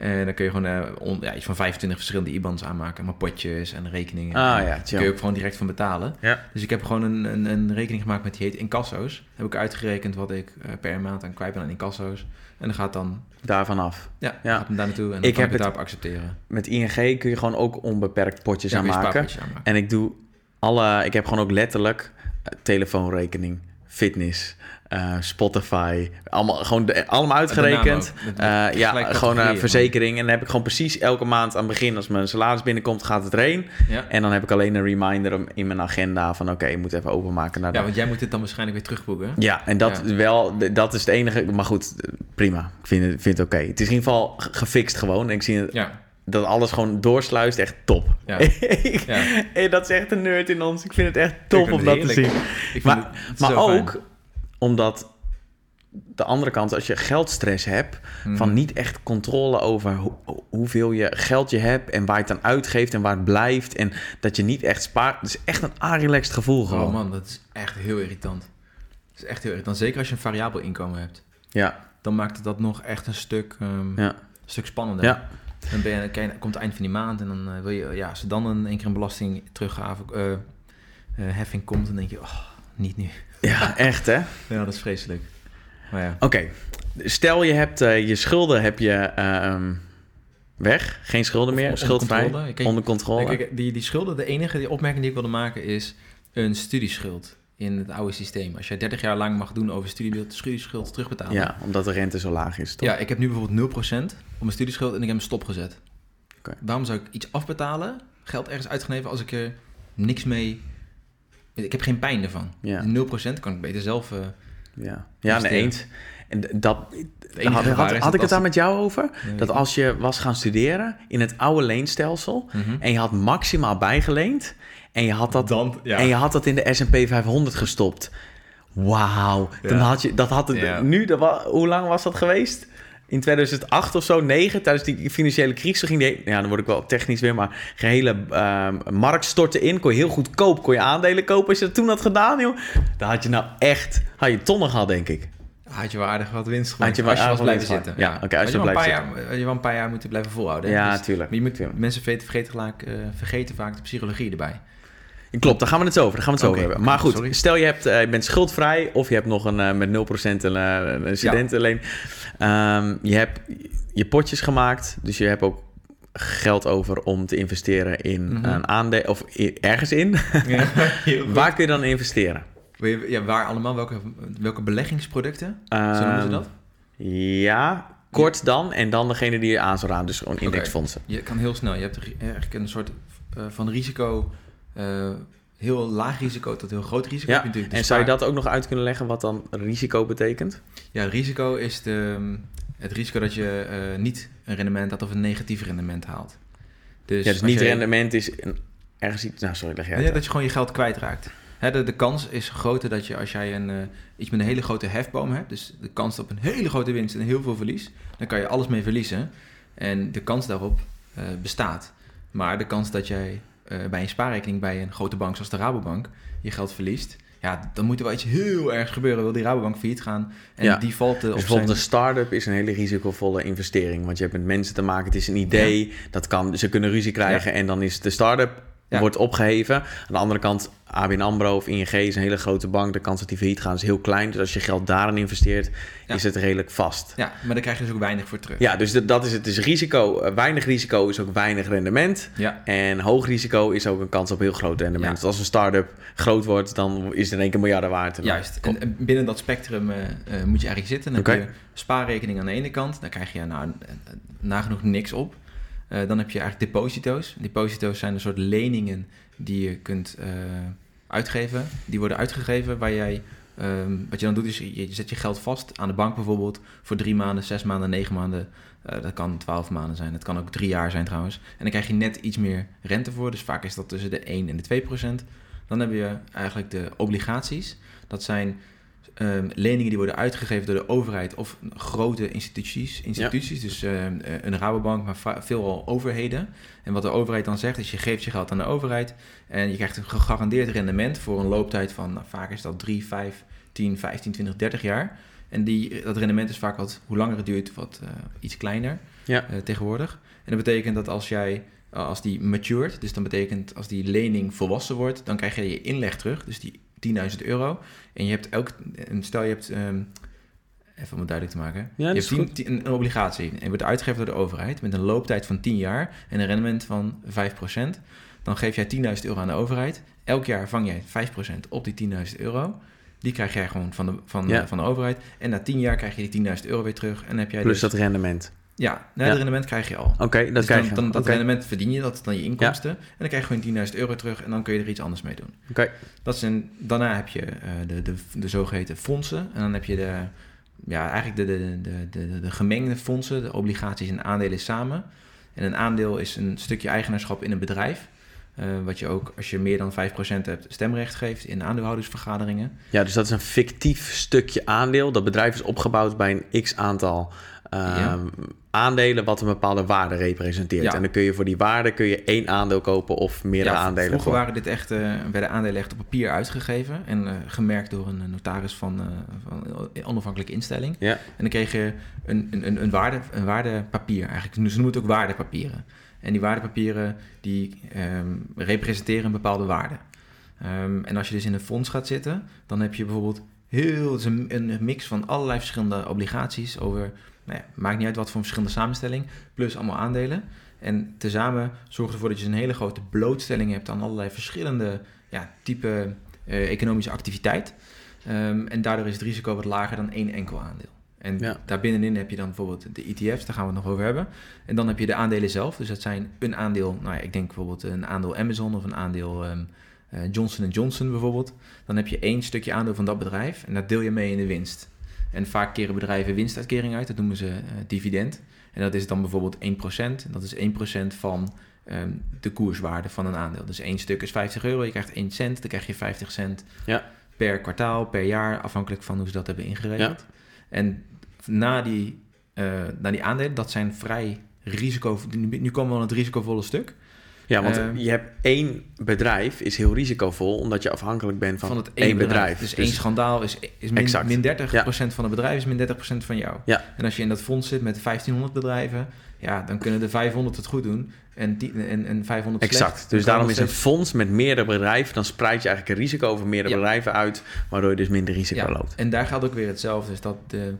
En dan kun je gewoon eh, on- ja, iets van 25 verschillende IBANs aanmaken. Maar potjes en rekeningen. Ah En ja, Daar kun je ook gewoon direct van betalen. Ja. Dus ik heb gewoon een, een, een rekening gemaakt met die heet incasso's. Heb ik uitgerekend wat ik eh, per maand aan kwijt ben aan incasso's. En dan gaat dan, Daarvan af. ja, Ja. gaat hem daar naartoe en dan Ik kan heb ik het daarop accepteren. Met ING kun je gewoon ook onbeperkt potjes aanmaken. aanmaken. En ik doe alle... Ik heb gewoon ook letterlijk telefoonrekening, fitness, eh, Spotify. Allemaal, gewoon de- allemaal uitgerekend. Eh, ja, gewoon een categorieën. verzekering. En dan heb ik gewoon precies elke maand aan het begin... als mijn salaris binnenkomt, gaat het erheen. Ja. En dan heb ik alleen een reminder in mijn agenda... van oké, je moet even openmaken naar de... ja, want jij moet dit dan waarschijnlijk weer terugboeken. Ja, en dat Ja. is wel, dat is het enige. Maar goed, prima. Ik vind het, vind het oké. Het is in ieder geval ge- gefixt gewoon. En ik zie het- Ja, dat alles gewoon doorsluist. Echt top. Ja. (laughs) Ik- Ja. dat is echt een nerd in ons. Ik vind het echt top om dat te zien. ik Maar, het- maar fijn. ook omdat de andere kant, als je geldstress hebt, Mhm. van niet echt controle over hoe- hoeveel je geld je hebt en waar je het aan uitgeeft en waar het blijft. En dat je niet echt spaart. Het is echt een relaxed gevoel gewoon. Oh man, dat is echt heel irritant. Dat is echt heel irritant. Zeker als je een variabel inkomen hebt. Ja, Dan maakt het dat nog echt een stuk, ehm, ja, een stuk spannender. ja. Dan ben je, kijk, komt het eind van die maand en dan eh, wil je, ja, als er dan een, een keer een belasting teruggave, eh, eh, heffing komt, dan denk je, oh, niet nu. Ja, echt hè? Ja, dat is vreselijk. Maar ja, Oké, stel je hebt je schulden heb je ehm, weg, geen schulden meer, onder controle. Kijk, onder controle. Kijk, die, die schulden, de enige die opmerking die ik wilde maken is een studieschuld in het oude systeem. Als jij 30 jaar lang mag doen over studieschuld, studieschuld terugbetalen. ja, omdat de rente zo laag is, toch? Ja, ik heb nu bijvoorbeeld 0% op mijn studieschuld en ik heb hem stopgezet. Oké. Waarom zou ik iets afbetalen, geld ergens uitgeneven, als ik er niks mee... Ik heb geen pijn ervan. Ja. 0% kan ik beter zelf... eh, Ja, ja nee, eens. En dat, had, ik het daar met jou over? nee, Dat als je was gaan studeren in het oude leenstelsel Mhm. en je had maximaal bijgeleend en je had dat, Dan, ja. en je had dat in de S&P 500 gestopt. Wauw, dan Ja. had je dat had het Ja. nu dat hoe lang was dat geweest? In 2008 of zo, 9, tijdens die financiële crisis ging die, ja, dan word ik wel technisch weer, maar gehele ehm, markt stortte in. Kon je heel goedkoop, kon je aandelen kopen. Als je dat toen had gedaan, joh, dan had je nou echt, had je tonnen gehad, denk ik. Had je wel aardig wat winst gemaakt Had je wel als je blijven zitten. Ja, oké, als je wel een blijft paar jaar, had je wel een paar jaar moeten blijven volhouden. hè? Ja, Dus- tuurlijk. Maar je moet, Tuurlijk. mensen vergeten, vergeten, vaak, eh, vergeten vaak de psychologie erbij. Klopt, daar gaan we het over. Daar gaan we het over hebben. Maar goed, sorry. stel je, hebt, eh, je bent schuldvrij of je hebt nog een eh, met 0% een, een studentenleen. Ehm, je hebt je potjes gemaakt, dus je hebt ook geld over om te investeren in Mhm. een aandeel of ergens in. Ja. (laughs) Waar kun je dan investeren? Ja, waar allemaal? Welke, welke beleggingsproducten? Zo noemen ze Ehm, dat? Ja, kort dan en dan degene die je aan zou raden, dus gewoon indexfondsen. Je kan heel snel. Je hebt eigenlijk een soort eh, van risico, eh, heel laag risico tot heel groot risico. Ja, En zou je dat ook nog uit kunnen leggen wat dan risico betekent? Ja, risico is de, het risico dat je eh, niet een rendement had of een negatief rendement haalt. Dus, ja, dus niet je- rendement is een, ergens iets... Nou, sorry, leg jij Ja, het dat je gewoon je geld kwijtraakt. De, de kans is groter dat je als jij een, eh, iets met een hele grote hefboom hebt, dus de kans op een hele grote winst en heel veel verlies, dan kan je alles mee verliezen. En de kans daarop eh, bestaat. Maar de kans dat jij eh, bij een spaarrekening bij een grote bank zoals de Rabobank je geld verliest, ja, dan moet er wel iets heel ergs gebeuren. Wil die Rabobank failliet gaan en Ja. die valt Dus op bijvoorbeeld zijn... een start-up is een hele risicovolle investering. Want je hebt met mensen te maken, het is een idee. Dat kan, ze kunnen ruzie krijgen en dan is de start-up Ja. wordt opgeheven. Aan de andere kant, ABN AMRO of ING is een hele grote bank. De kans dat die failliet gaan is heel klein. Dus als je geld daarin investeert, Ja. is het redelijk vast. Ja, maar daar krijg je dus ook weinig voor terug. Ja, dus dat- dat is het. Dus risico, eh, weinig risico is ook weinig rendement. Ja. En hoog risico is ook een kans op heel groot rendement. Ja. Dus als een start-up groot wordt, dan is het in één keer miljarden waard. En dan- Juist. En, en binnen dat spectrum eh, eh, moet je eigenlijk zitten. Dan heb je spaarrekening aan de ene kant. Daar krijg je nou, nagenoeg niks op. Eh, dan heb je eigenlijk deposito's. Deposito's zijn een soort leningen die je kunt eh, uitgeven. Die worden uitgegeven waar jij... ehm, wat je dan doet is, je, zet je geld vast aan de bank bijvoorbeeld... voor drie maanden, zes maanden, negen maanden. Eh, dat kan twaalf maanden zijn. Dat kan ook drie jaar zijn trouwens. En dan krijg je net iets meer rente voor. Dus vaak is dat tussen de 1 en de 2 procent. Dan heb je eigenlijk de obligaties. Dat zijn ehm, leningen die worden uitgegeven door de overheid of grote instituties. instituties Dus eh, een Rabobank, maar veelal overheden. En wat de overheid dan zegt is je geeft je geld aan de overheid en je krijgt een gegarandeerd rendement voor een looptijd van, nou, vaak is dat 3, 5, 10, 15, 20, 30 jaar. En die, dat rendement is vaak wat, hoe langer het duurt, wat eh, iets kleiner Ja. eh, tegenwoordig. En dat betekent dat als jij, eh, als die matured, dus dan betekent als die lening volwassen wordt, dan krijg je je inleg terug, dus die 10.000 euro. En je hebt elk, stel je hebt, ehm, even om het duidelijk te maken, Ja, je hebt is tien- tien- een obligatie en wordt uitgegeven door de overheid met een looptijd van 10 jaar en een rendement van 5%. Dan geef jij 10.000 euro aan de overheid. Elk jaar vang jij 5% op die 10.000 euro. Die krijg jij gewoon van de, van, Ja. de, van de overheid. En na 10 jaar krijg je die 10.000 euro weer terug. En heb jij Plus dus, dat rendement. Ja, nou, Ja. het rendement krijg je al. Oké, dat Dus krijg dan, je. dan, dat rendement verdien je, dat is dan je inkomsten. En dan krijg je gewoon 10.000 euro terug en dan kun je er iets anders mee doen. Oké. Dat zijn, daarna heb je eh, de, de, de zogeheten fondsen. En dan heb je de, ja, eigenlijk de, de, de, de, de gemengde fondsen, de obligaties en aandelen samen. En een aandeel is een stukje eigenaarschap in een bedrijf. eh, wat je ook, als je meer dan 5% hebt, stemrecht geeft in aandeelhoudersvergaderingen. Ja, dus dat is een fictief stukje aandeel. Dat bedrijf is opgebouwd bij een x aantal Ja. aandelen wat een bepaalde waarde representeert. Ja. En dan kun je voor die waarde kun je één aandeel kopen of meerdere Ja, aandelen. Vroeger voor. waren dit echt, eh, werden aandelen echt op papier uitgegeven en eh, gemerkt door een notaris van, eh, van een onafhankelijke instelling. En dan kreeg je een, een, een, waarde, een waardepapier eigenlijk. Ze noemen het ook waardepapieren. En die waardepapieren die ehm, representeren een bepaalde waarde. Ehm, en als je dus in een fonds gaat zitten, dan heb je bijvoorbeeld heel een mix van allerlei verschillende obligaties over, nou ja, maakt niet uit wat voor een verschillende samenstelling, plus allemaal aandelen. En tezamen zorgt ervoor dat je een hele grote blootstelling hebt aan allerlei verschillende ja, type eh, economische activiteit. Ehm, en daardoor is het risico wat lager dan één enkel aandeel. En Ja. daarbinnenin heb je dan bijvoorbeeld de ETF's, daar gaan we het nog over hebben. En dan heb je de aandelen zelf. Dus dat zijn een aandeel, nou ja, ik denk bijvoorbeeld een aandeel Amazon of een aandeel ehm, eh, Johnson Johnson bijvoorbeeld. Dan heb je één stukje aandeel van dat bedrijf en dat deel je mee in de winst. En vaak keren bedrijven winstuitkering uit, dat noemen ze eh, dividend. En dat is dan bijvoorbeeld 1%. Dat is 1% van ehm, de koerswaarde van een aandeel. Dus één stuk is 50 euro, je krijgt 1 cent, dan krijg je 50 cent Ja. per kwartaal, per jaar, afhankelijk van hoe ze dat hebben ingeregeld. En na die, eh, na die aandelen, dat zijn vrij risico... Nu nu komen we aan het risicovolle stuk. Ja, want Ehm, je hebt één bedrijf, is heel risicovol, omdat je afhankelijk bent van, Van het één één bedrijf. bedrijf. Dus, één schandaal is, is min, Exact. min 30% van het bedrijf is min 30% van jou. Ja. En als je in dat fonds zit met 1500 bedrijven, ja, dan kunnen de 500 het goed doen en, die, en, en 500 Exact. slecht. Dus Dan daarom is een fonds met meerdere bedrijven, dan spreid je eigenlijk een risico over meerdere Ja. bedrijven uit, waardoor je dus minder risico Ja, loopt. En daar geldt ook weer hetzelfde. Dus dat de,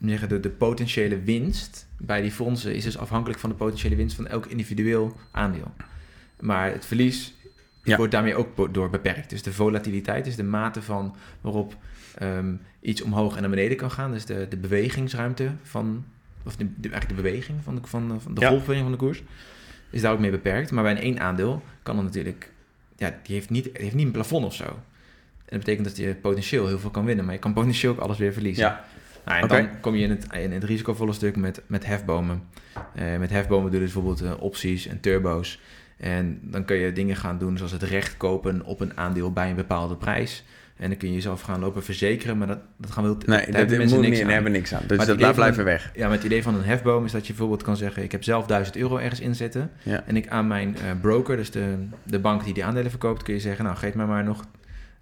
zeggen, de, de potentiële winst bij die fondsen is dus afhankelijk van de potentiële winst van elk individueel aandeel. Maar het verlies Ja. wordt daarmee ook door beperkt. Dus de volatiliteit is de mate van waarop ehm, iets omhoog en naar beneden kan gaan. Dus de, de bewegingsruimte van, of de, de- eigenlijk de beweging van de, van, van de Ja. golfbeweging van de koers, is daar ook mee beperkt. Maar bij een één aandeel kan dan natuurlijk, ja, die heeft niet, die heeft niet een plafond of zo. En dat betekent dat je potentieel heel veel kan winnen, maar je kan potentieel ook alles weer verliezen. Ja. Nou, en dan kom je in het, in het risicovolle stuk met, met hefbomen. Eh, met hefbomen doe je dus bijvoorbeeld eh, opties en turbo's. En dan kun je dingen gaan doen zoals het recht kopen op een aandeel bij een bepaalde prijs. En dan kun je jezelf gaan lopen verzekeren, maar dat, dat gaan we Nee, daar hebben mensen moet niks niet, aan. daar hebben niks aan. Dus het dat blijft blijven weg. Ja, maar het idee van een hefboom is dat je bijvoorbeeld kan zeggen... ik heb zelf 1000 euro ergens inzetten... Ja. en ik aan mijn eh, broker, dus de, de bank die die aandelen verkoopt... kun je zeggen, nou, geef mij maar nog,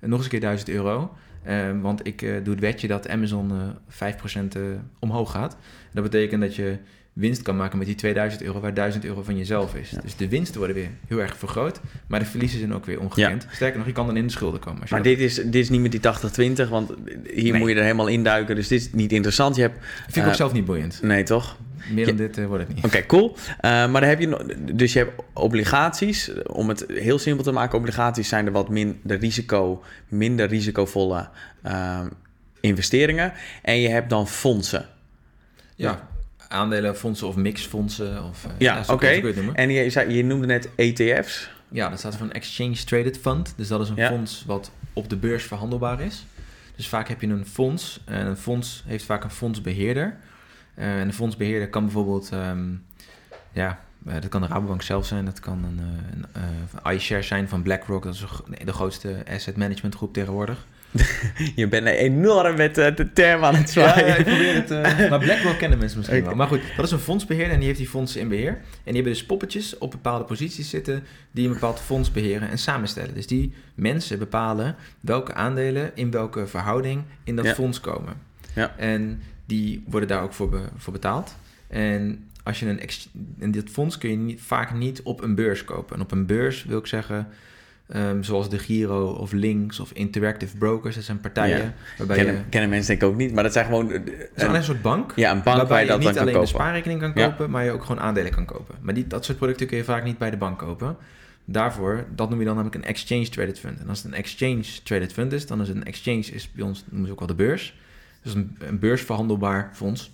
nog eens een keer 1000 euro... Eh, want ik eh, doe het wetje dat Amazon eh 5% eh, omhoog gaat. Dat betekent dat je winst kan maken met die 2000 euro... waar 1000 euro van jezelf is. Ja. Dus de winsten worden weer heel erg vergroot... maar de verliezen zijn ook weer ongekend. Sterker nog, je kan dan in de schulden komen. Als je Maar dat- dit is, dit is niet met die 80-20, want hier Nee. moet je er helemaal induiken. Dus dit is niet interessant. Je hebt, vind ik eh, ook zelf niet boeiend. nee toch? Meer dan dit eh, wordt het niet. Oké, cool. Eh, maar dan heb je dus je hebt obligaties. Om het heel simpel te maken, obligaties zijn er wat minder risico, minder risicovolle eh, investeringen. En je hebt dan fondsen. Ja, aandelenfondsen of mixfondsen. Of, eh, Ja, zo oké. En je, zei, je noemde net ETF's. Ja, dat staat voor een Exchange Traded Fund. Dus dat is een Ja. fonds wat op de beurs verhandelbaar is. Dus vaak heb je een fonds. En een fonds heeft vaak een fondsbeheerder. Eh, en de fondsbeheerder kan bijvoorbeeld... ehm, ja, eh, dat kan de Rabobank zelf zijn. Dat kan een, eh, een iShares zijn van BlackRock. Dat is de gro- de grootste asset management groep tegenwoordig. (laughs) Je bent enorm met de term aan het zwaaien. ja, ik probeer het. (laughs) maar BlackRock kennen mensen misschien wel. Maar goed, dat is een fondsbeheerder en die heeft die fondsen in beheer. En die hebben dus poppetjes op bepaalde posities zitten die een bepaald fonds beheren en samenstellen. Dus die mensen bepalen welke aandelen in welke verhouding in dat Ja. fonds komen. Ja. En die worden daar ook voor, be- voor betaald. En als je een en dit fonds kun je niet, vaak niet op een beurs kopen. En op een beurs wil ik zeggen, ehm, zoals de Giro of Links of Interactive Brokers, dat zijn partijen Ja. waarbij je Kennen, kennen mensen denk ik ook niet, maar dat zijn gewoon... eh, het een- een soort bank. ja, een bank waar je dat niet dan kan alleen kopen. een spaarrekening kan Ja. kopen, maar je ook gewoon aandelen kan kopen. Maar die, dat soort producten kun je vaak niet bij de bank kopen. Daarvoor, dat noem je dan namelijk een exchange traded fund. En als het een exchange traded fund is, dan is een exchange is bij ons noemen ze ook wel de beurs. Dus een, een beursverhandelbaar fonds.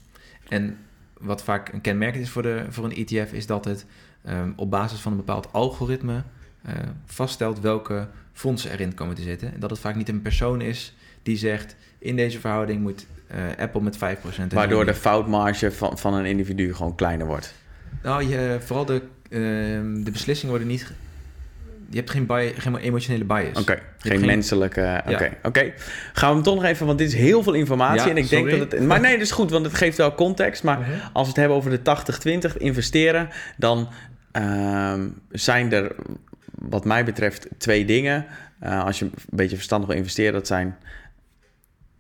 En wat vaak een kenmerkend is voor, de, voor een ETF, is dat het ehm, op basis van een bepaald algoritme eh, vaststelt welke fondsen erin komen te zitten. En dat het vaak niet een persoon is die zegt, in deze verhouding moet eh, Apple met 5% en Waardoor de foutmarge van, van een individu gewoon kleiner wordt. Nou, je, vooral de, ehm, de beslissingen worden niet... Je hebt geen, bias, geen emotionele bias. Oké, geen, geen- menselijke... Oké, oké. Gaan we hem toch nog even... Want dit is heel veel informatie. Ja, en ik denk dat het... Maar nee, dat is goed, want het geeft wel context. Maar Mhm. als we het hebben over de 80-20 investeren... dan ehm, zijn er, wat mij betreft, twee dingen. Eh, als je een beetje verstandig wil investeren... dat zijn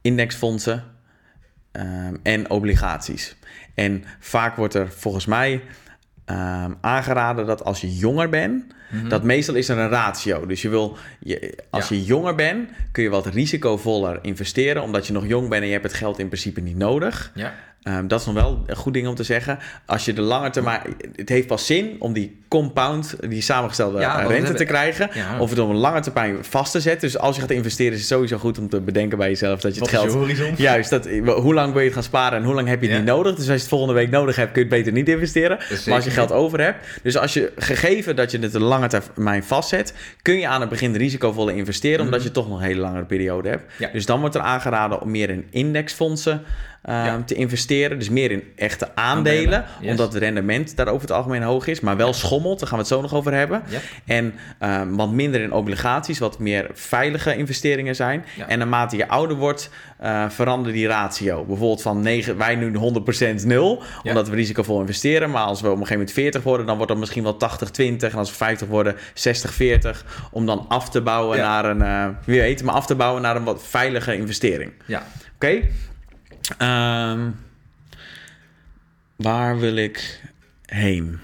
indexfondsen ehm, en obligaties. En vaak wordt er volgens mij ehm, aangeraden dat als je jonger bent... Mhm. Dat meestal is er een ratio. Dus je wil, je, als Ja. je jonger bent, kun je wat risicovoller investeren, omdat je nog jong bent en je hebt het geld in principe niet nodig. Ja, Ehm, dat is nog wel een goed ding om te zeggen. Als je de lange termijn, het heeft pas zin om die compound, die samengestelde Ja, rente te krijgen, ja. of het op een lange termijn vast te zetten. Dus als je gaat investeren, is het sowieso goed om te bedenken bij jezelf dat je Wat het is geld je horizon? Juist, dat, hoe lang wil je het gaan sparen en hoe lang heb je het Ja. niet nodig? Dus als je het volgende week nodig hebt, kun je het beter niet investeren. is Maar als je geld over hebt, dus als je gegeven dat je het een lange termijn vastzet, kun je aan het begin risicovolle investeren, omdat Mhm. je toch nog een hele langere periode hebt. Dus dan wordt er aangeraden om meer in indexfondsen Ja. te investeren. Dus meer in echte aandelen, Aandelen, yes. omdat het rendement daar over het algemeen hoog is, maar wel schommelt. Daar gaan we het zo nog over hebben. Ja. En ehm, wat minder in obligaties, wat meer veilige investeringen zijn. En naarmate je ouder wordt, eh verandert die ratio. Bijvoorbeeld van 9, wij nu 100% nul, omdat we risicovol investeren. Maar als we op een gegeven moment 40 worden, dan wordt dat misschien wel 80-20. En als we 50 worden, 60-40. Om dan af te bouwen naar een, eh, wie weet, maar af te bouwen naar een wat veilige investering. ja. Oké? Ehm, waar wil ik heen?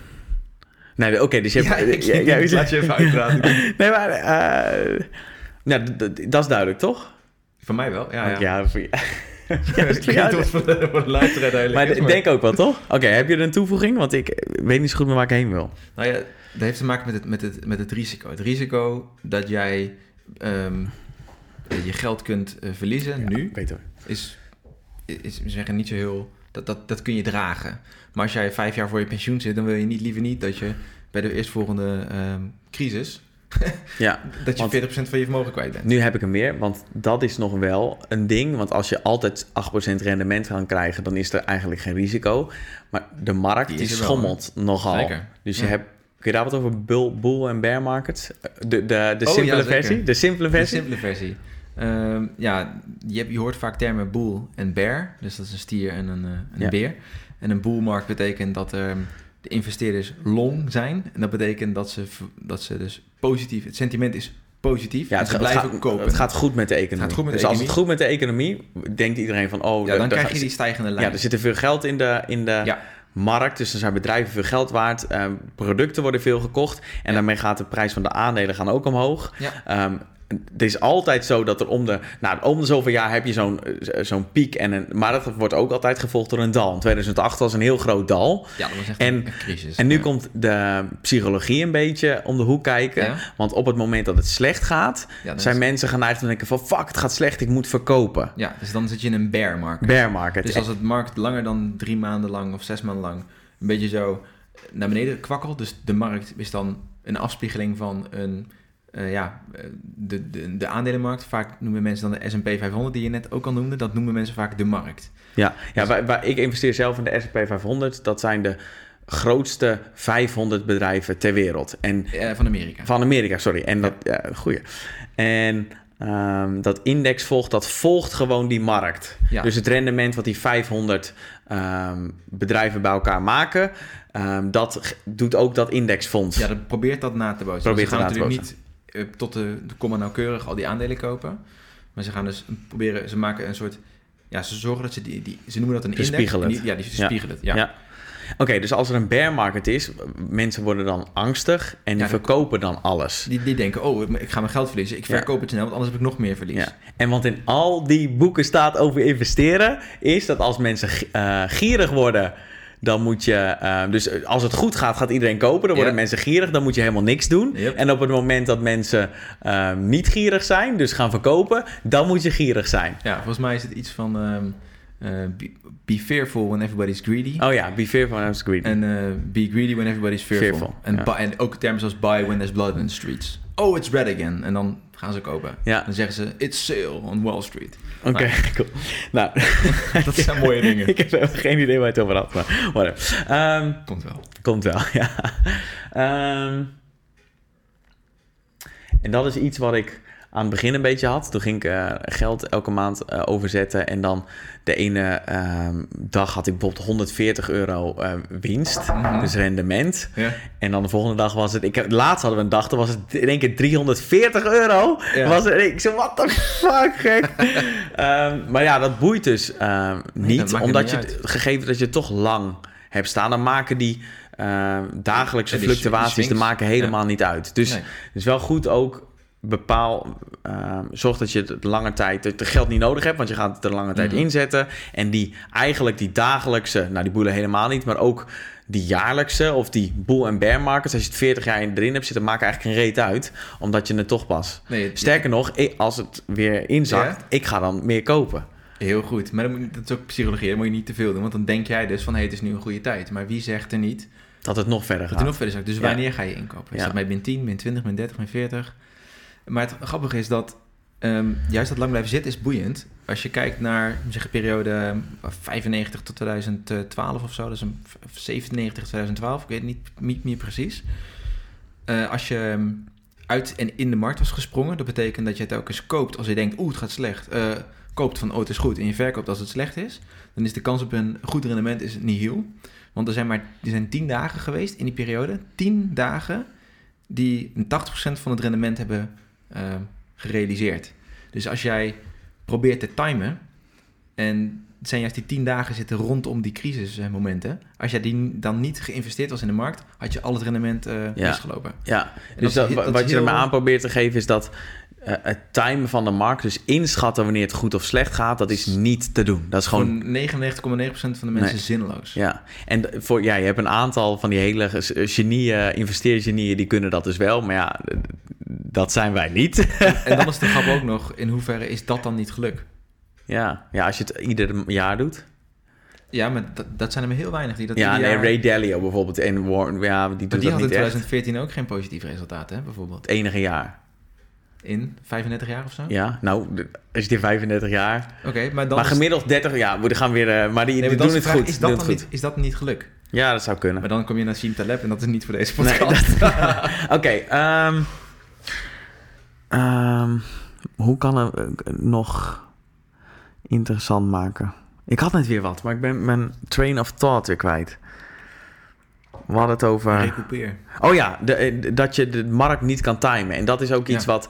Nee, oké, dus je hebt... Ja, ik, ja, ja, ik laat je even (laughs) uitpraten. Nee, maar... eh, nou, dat is duidelijk, toch? Voor mij wel, ja. ja. Ja, voor je. (laughs) (laughs) Ja, ik dat is voor het de, luisteraar Maar ik denk ook wel, toch? Oké, heb je er een toevoeging? Want ik weet niet zo goed meer waar ik heen wil. Nou ja, dat heeft te maken met het, met het, met het risico. Het risico dat jij ehm, je geld kunt eh, verliezen nu, Beter. is, is we zeggen niet zo heel... Dat, dat, dat kun je dragen. Maar als jij vijf jaar voor je pensioen zit, dan wil je niet, liever niet dat je bij de eerstvolgende ehm crisis... (laughs) Ja, (laughs) dat je Want- 40% van je vermogen kwijt bent. nu heb ik hem weer, want dat is nog wel een ding. Want als je altijd 8% rendement kan krijgen, dan is er eigenlijk geen risico. Maar de markt Die die, is wel, schommelt nogal. Zeker. Dus je hebt, kun je daar wat over bull, bull en bear market? De, de, de Oh, ja, versie? De simpele De versie? simpele versie. Ehm, ja, je, hebt, je hoort vaak termen bull en bear. Dus dat is een stier en een, eh, een Ja. beer. En een bull markt betekent dat ehm, de investeerders long zijn. En dat betekent dat ze, dat ze dus positief... Het sentiment is positief. Ja, en het, ze gaat- blijven gaat, kopen. het gaat goed met de economie. gaat goed met de dus als het goed met de economie, denkt iedereen van... Oh, ja, dan krijg je die stijgende lijn. Ja, er zit er veel geld in de, in de Ja. markt. Dus er zijn bedrijven veel geld waard. Ehm, producten worden veel gekocht. En daarmee gaat de prijs van de aandelen gaan ook omhoog. Ja. Het is altijd zo dat er om de, nou, om de zoveel jaar heb je zo'n eh, zo'n piek. En een, maar dat wordt ook altijd gevolgd door een dal. In 2008 was een heel groot dal. Ja, dat was echt En- een, crisis. En nu Ja. komt de psychologie een beetje om de hoek kijken. Ja. Want op het moment dat het slecht gaat, Ja, zijn is- mensen geneigd om te denken van... fuck, het gaat slecht, ik moet verkopen. Ja, dus dan zit je in een bear market. Bear market. Dus als het markt langer dan drie maanden lang of zes maanden lang een beetje zo naar beneden kwakkelt, dus de markt is dan een afspiegeling van een, eh, ja, eh, de, de, de aandelenmarkt. Vaak noemen mensen dan de S&P 500, die je net ook al noemde. Dat noemen mensen vaak de markt. Ja, ja waar, waar ik investeer zelf in de S&P 500. Dat zijn de grootste 500 bedrijven ter wereld. En Eh, van Amerika. Van Amerika, sorry. En dat, ja, goeie. En ehm, dat index volgt, dat volgt gewoon die markt. Ja. Dus het rendement wat die 500 ehm, bedrijven bij elkaar maken, ehm, dat doet ook dat indexfonds. Ja, dat probeert dat na te bootsen. Probeert gaan het na te natuurlijk niet tot de, de komma nauwkeurig al die aandelen kopen. Maar ze gaan dus proberen, ze maken een soort... Ja, ze zorgen dat ze die... die ze noemen dat een index. Bespiegelen en het. die- Ja, die spiegelen het. Ja. Ja. Oké, dus als er een bear market is, mensen worden dan angstig en die Ja, verkopen dan alles. Die, die denken, oh, ik- ga mijn geld verliezen. Ik Ja. verkoop het snel, want anders heb ik nog meer verlies. Ja. En want in al die boeken staat over investeren, is dat als mensen eh, gierig worden, dan moet je. eh, dus als het goed gaat, gaat iedereen kopen. Dan worden Ja. mensen gierig, dan moet je helemaal niks doen. Yep. En op het moment dat mensen eh, niet gierig zijn, dus gaan verkopen, dan moet je gierig zijn. Ja, volgens mij is het iets van... ehm, eh, be, be fearful when everybody's greedy. Oh ja, be fearful and greedy. En eh, be greedy when everybody's fearful. Ja. en ook termen zoals buy when there's blood in the streets. Oh, it's red again. En dan gaan ze kopen. Ja. Dan zeggen ze, it's sale on Wall Street. Oké, (laughs) cool. Nou, (laughs) Dat zijn mooie (laughs) dingen. ik heb geen idee waar je het over had, maar whatever. Ehm, Komt wel. Komt wel, ja. Ehm, en dat is iets wat ik aan het begin een beetje had. Toen ging ik eh, geld elke maand eh, overzetten. En dan de ene ehm, dag had ik bijvoorbeeld 140 euro eh, winst. Mhm. Dus rendement. Ja. En dan de volgende dag was het... Ik laatst hadden we een dag, toen was het in één keer 340 euro. Ja. Was er, ik zo, what the fuck, gek. (laughs) Ehm, maar ja, dat boeit dus ehm, niet. omdat niet je, het- gegeven dat je toch lang hebt staan... dan maken die dagelijkse Ja, die fluctuaties die maken helemaal niet uit. Dus het is wel goed ook... Bepaal, ehm, zorg dat je het lange tijd het geld niet nodig hebt, want je gaat het er lange tijd Mhm. inzetten. En die eigenlijk die dagelijkse, nou die boelen helemaal niet, maar ook die jaarlijkse of die bull en bear markets, als je het 40 jaar erin hebt zitten, maken eigenlijk geen reet uit, omdat je het toch pas. Nee, Sterker nog, als het weer inzakt, Ja? ik ga dan meer kopen. Heel goed. Maar dan moet, dat is ook psychologie. Dat moet je niet te veel doen. Want dan denk jij dus van, hé, het is nu een goede tijd. Maar wie zegt er niet Dat het nog verder dat gaat. nog verder? Dus Ja. wanneer ga je inkopen? Is dat bij min 10, min 20, min 30, min 40? Maar het grappige is dat ehm, juist dat lang blijven zitten is boeiend. Als je kijkt naar zeg, periode eh, 95 tot 2012 of zo. Is een v- 97, 2012. Ik weet het niet, niet meer precies. Eh, als je ehm, uit en in de markt was gesprongen, dat betekent dat je het eens koopt als je denkt, oeh, het gaat slecht. Eh, koopt van, oh, het is goed. En je verkoopt als het slecht is. Dan is de kans op een goed rendement is nihil. Want er zijn maar er zijn 10 dagen geweest in die periode. 10 dagen die een 80% van het rendement hebben eh, gerealiseerd. Dus als jij probeert te timen, en het zijn juist die 10 dagen zitten rondom die crisismomenten. Als jij die dan niet geïnvesteerd was in de markt, had je al het rendement eh Ja. misgelopen. Ja, dus dat, wat je er maar heel- aan probeert te geven is dat eh, het timen van de markt, dus inschatten wanneer het goed of slecht gaat, dat is niet te doen. Dat is gewoon Gewoon 99,9% van de mensen Nee. zinloos. Ja, en voor, ja, je hebt een aantal van die hele ge- genieën, investeergenieën, die kunnen dat dus wel. Maar ja, dat zijn wij niet. En (laughs) dan is de grap ook nog, in hoeverre is dat dan niet geluk? ja, ja, als je het ieder jaar doet. Ja, maar dat, dat zijn er maar heel weinig die dat ja, nee, jaar- Ray Dalio bijvoorbeeld. En Warren, ja, die Maar doet die dat had in niet echt. 2014 ook geen positief resultaat, hè, bijvoorbeeld. Het enige jaar. In 35 jaar of zo? Ja, nou, als je die 35 jaar. Oké, maar dan maar is- gemiddeld 30 jaar. We gaan weer, eh, maar die, Nee, die maar dan doen is het vraag, goed. Is dat, het dan goed. niet, is dat niet geluk? Ja, dat zou kunnen. Maar dan kom je naar Siem Taleb en dat is niet voor deze podcast. (laughs) Oké, ehm, ehm, hoe kan het nog interessant maken? Ik had net weer wat, maar ik ben mijn train of thought weer kwijt. We hadden het over... Recoupeer. Oh ja, de, eh, dat je de markt niet kan timen. En dat is ook iets Ja. wat...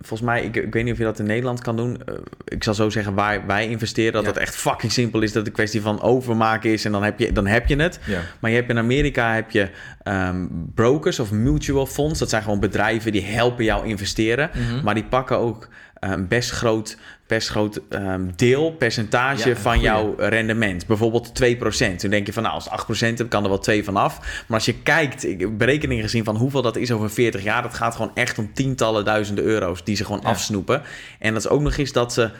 Volgens mij, ik, ik weet niet of je dat in Nederland kan doen. Eh, ik zal zo zeggen waar wij investeren. Dat Ja. het echt fucking simpel is. Dat het een kwestie van overmaken is. En dan heb je, dan heb je het. Ja. Maar je hebt in Amerika heb je ehm, brokers of mutual funds. Dat zijn gewoon bedrijven die helpen jou investeren. Mhm. Maar die pakken ook een best groot, best groot ehm, deel, percentage Ja, van goeie. jouw rendement. Bijvoorbeeld 2%. Toen denk je van nou, als het 8% hebt, kan er wel 2 vanaf. Maar als je kijkt, ik heb berekeningen gezien van hoeveel dat is over 40 jaar. Dat gaat gewoon echt om tientallen duizenden euro's die ze gewoon Ja. afsnoepen. En dat is ook nog eens dat ze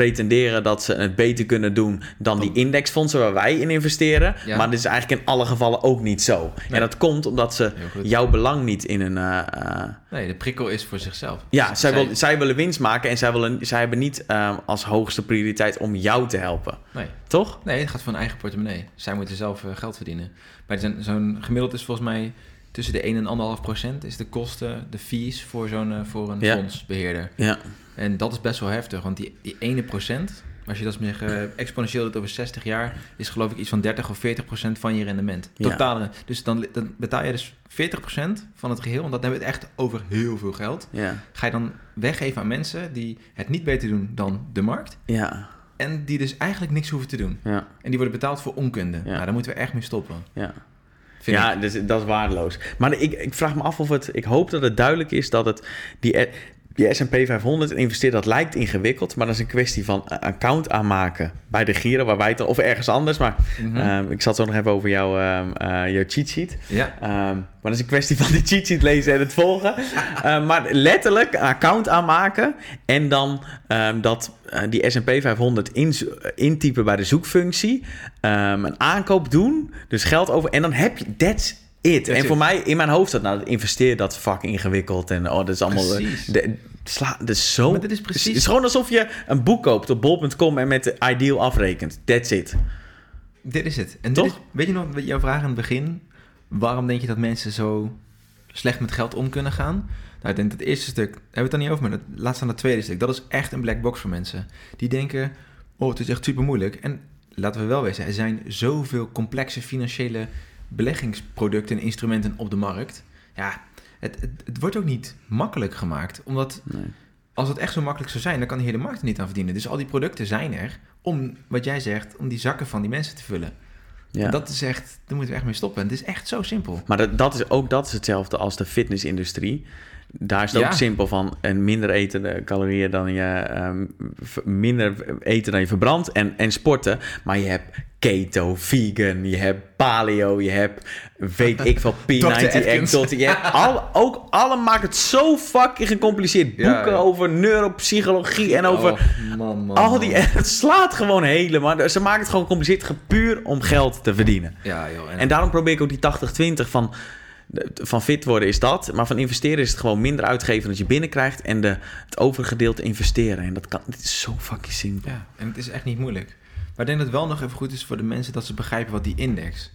pretenderen dat ze het beter kunnen doen dan die indexfondsen waar wij in investeren. Ja. Maar dit is eigenlijk in alle gevallen ook niet zo. En dat komt omdat ze jouw belang niet in een. eh, eh, Nee, de prikkel is voor zichzelf. ja, zij, Zij- wil, zij willen winst maken en zij, willen, zij hebben niet eh, als hoogste prioriteit om jou te helpen. Nee. Toch? Nee, het gaat voor hun eigen portemonnee. Zij moeten zelf geld verdienen. Maar zo'n gemiddeld is volgens mij tussen de 1 en 1,5 procent is de kosten, de fees voor zo'n eh, voor een Ja. fondsbeheerder. Ja. En dat is best wel heftig, want die, die ene procent, als je dat meer uh, exponentieel doet over 60 jaar, is geloof ik iets van 30 of 40 procent van je rendement. Ja. Totale. Dus dan, dan betaal je dus 40 procent van het geheel, want dat hebben we het echt over heel veel geld. Ja. Ga je dan weggeven aan mensen die het niet beter doen dan de markt. Ja. En die dus eigenlijk niks hoeven te doen. Ja. En die worden betaald voor onkunde. Ja. Nou, daar moeten we echt mee stoppen. Ja. Ja, ik. dus, dat is waardeloos. Maar ik, ik vraag me af of het... Ik hoop dat het duidelijk is dat het... Die, die S&P 500 investeren, dat lijkt ingewikkeld... maar dat is een kwestie van account aanmaken... bij de Giro, waar wij het... of ergens anders, maar... Mhm. ehm, ik zat zo nog even over jouw, ehm, eh, jouw cheat sheet. ja. Ehm, maar dat is een kwestie van de cheat sheet lezen en het volgen. (laughs) Maar letterlijk een account aanmaken... en dan dat, eh, die S&P 500 inzo- intypen bij de zoekfunctie... een aankoop doen, dus geld over... en dan heb je... That's it. En voor mij, in mijn hoofd staat... nou, investeer dat fucking ingewikkeld... en oh, dat is allemaal... eh, Precies. de, sla, dat is zo... Maar dit is precies- Het is gewoon alsof je een boek koopt op bol.com... en met de ideal afrekent. That's it. Dit is het. En dit Toch? is- weet je nog, jouw vraag aan het begin... waarom denk je dat mensen zo slecht met geld om kunnen gaan? Nou, ik denk dat het eerste stuk... hebben we het dan niet over, maar dat, laat staan het tweede stuk. Dat is echt een black box voor mensen. Die denken, oh, het is echt super moeilijk. En laten we wel wezen, er zijn zoveel complexe financiële beleggingsproducten en instrumenten op de markt. Ja, het, het, het wordt ook niet makkelijk gemaakt. Omdat Nee. als het echt zo makkelijk zou zijn, dan kan de hele markt er niet aan verdienen. Dus al die producten zijn er om, wat jij zegt, om die zakken van die mensen te vullen. Ja. Dat is echt, daar moeten we echt mee stoppen. Het is echt zo simpel. Maar dat, dat is, ook dat is hetzelfde als de fitnessindustrie. Daar is het Ja. ook simpel van en minder eten de calorieën dan je ehm, minder eten dan je verbrandt en, en sporten. Maar je hebt keto, vegan, je hebt paleo, je hebt weet ik veel (laughs) P90 Atkins. exotic. Je hebt al, ook alle maken het zo fucking gecompliceerd. Boeken ja. over neuropsychologie en over Oh, man, man, al die. man. (laughs) Het slaat gewoon helemaal. Ze maken het gewoon gecompliceerd, puur om geld te verdienen. Ja, joh. En, En daarom probeer ik ook die 80-20 van, van fit worden is dat. Maar van investeren is het gewoon minder uitgeven dan je binnenkrijgt. En de, het overgedeelte investeren. En dat kan, dit is zo fucking simpel. ja, en het is echt niet moeilijk. Maar ik denk dat het wel nog even goed is voor de mensen dat ze begrijpen wat die index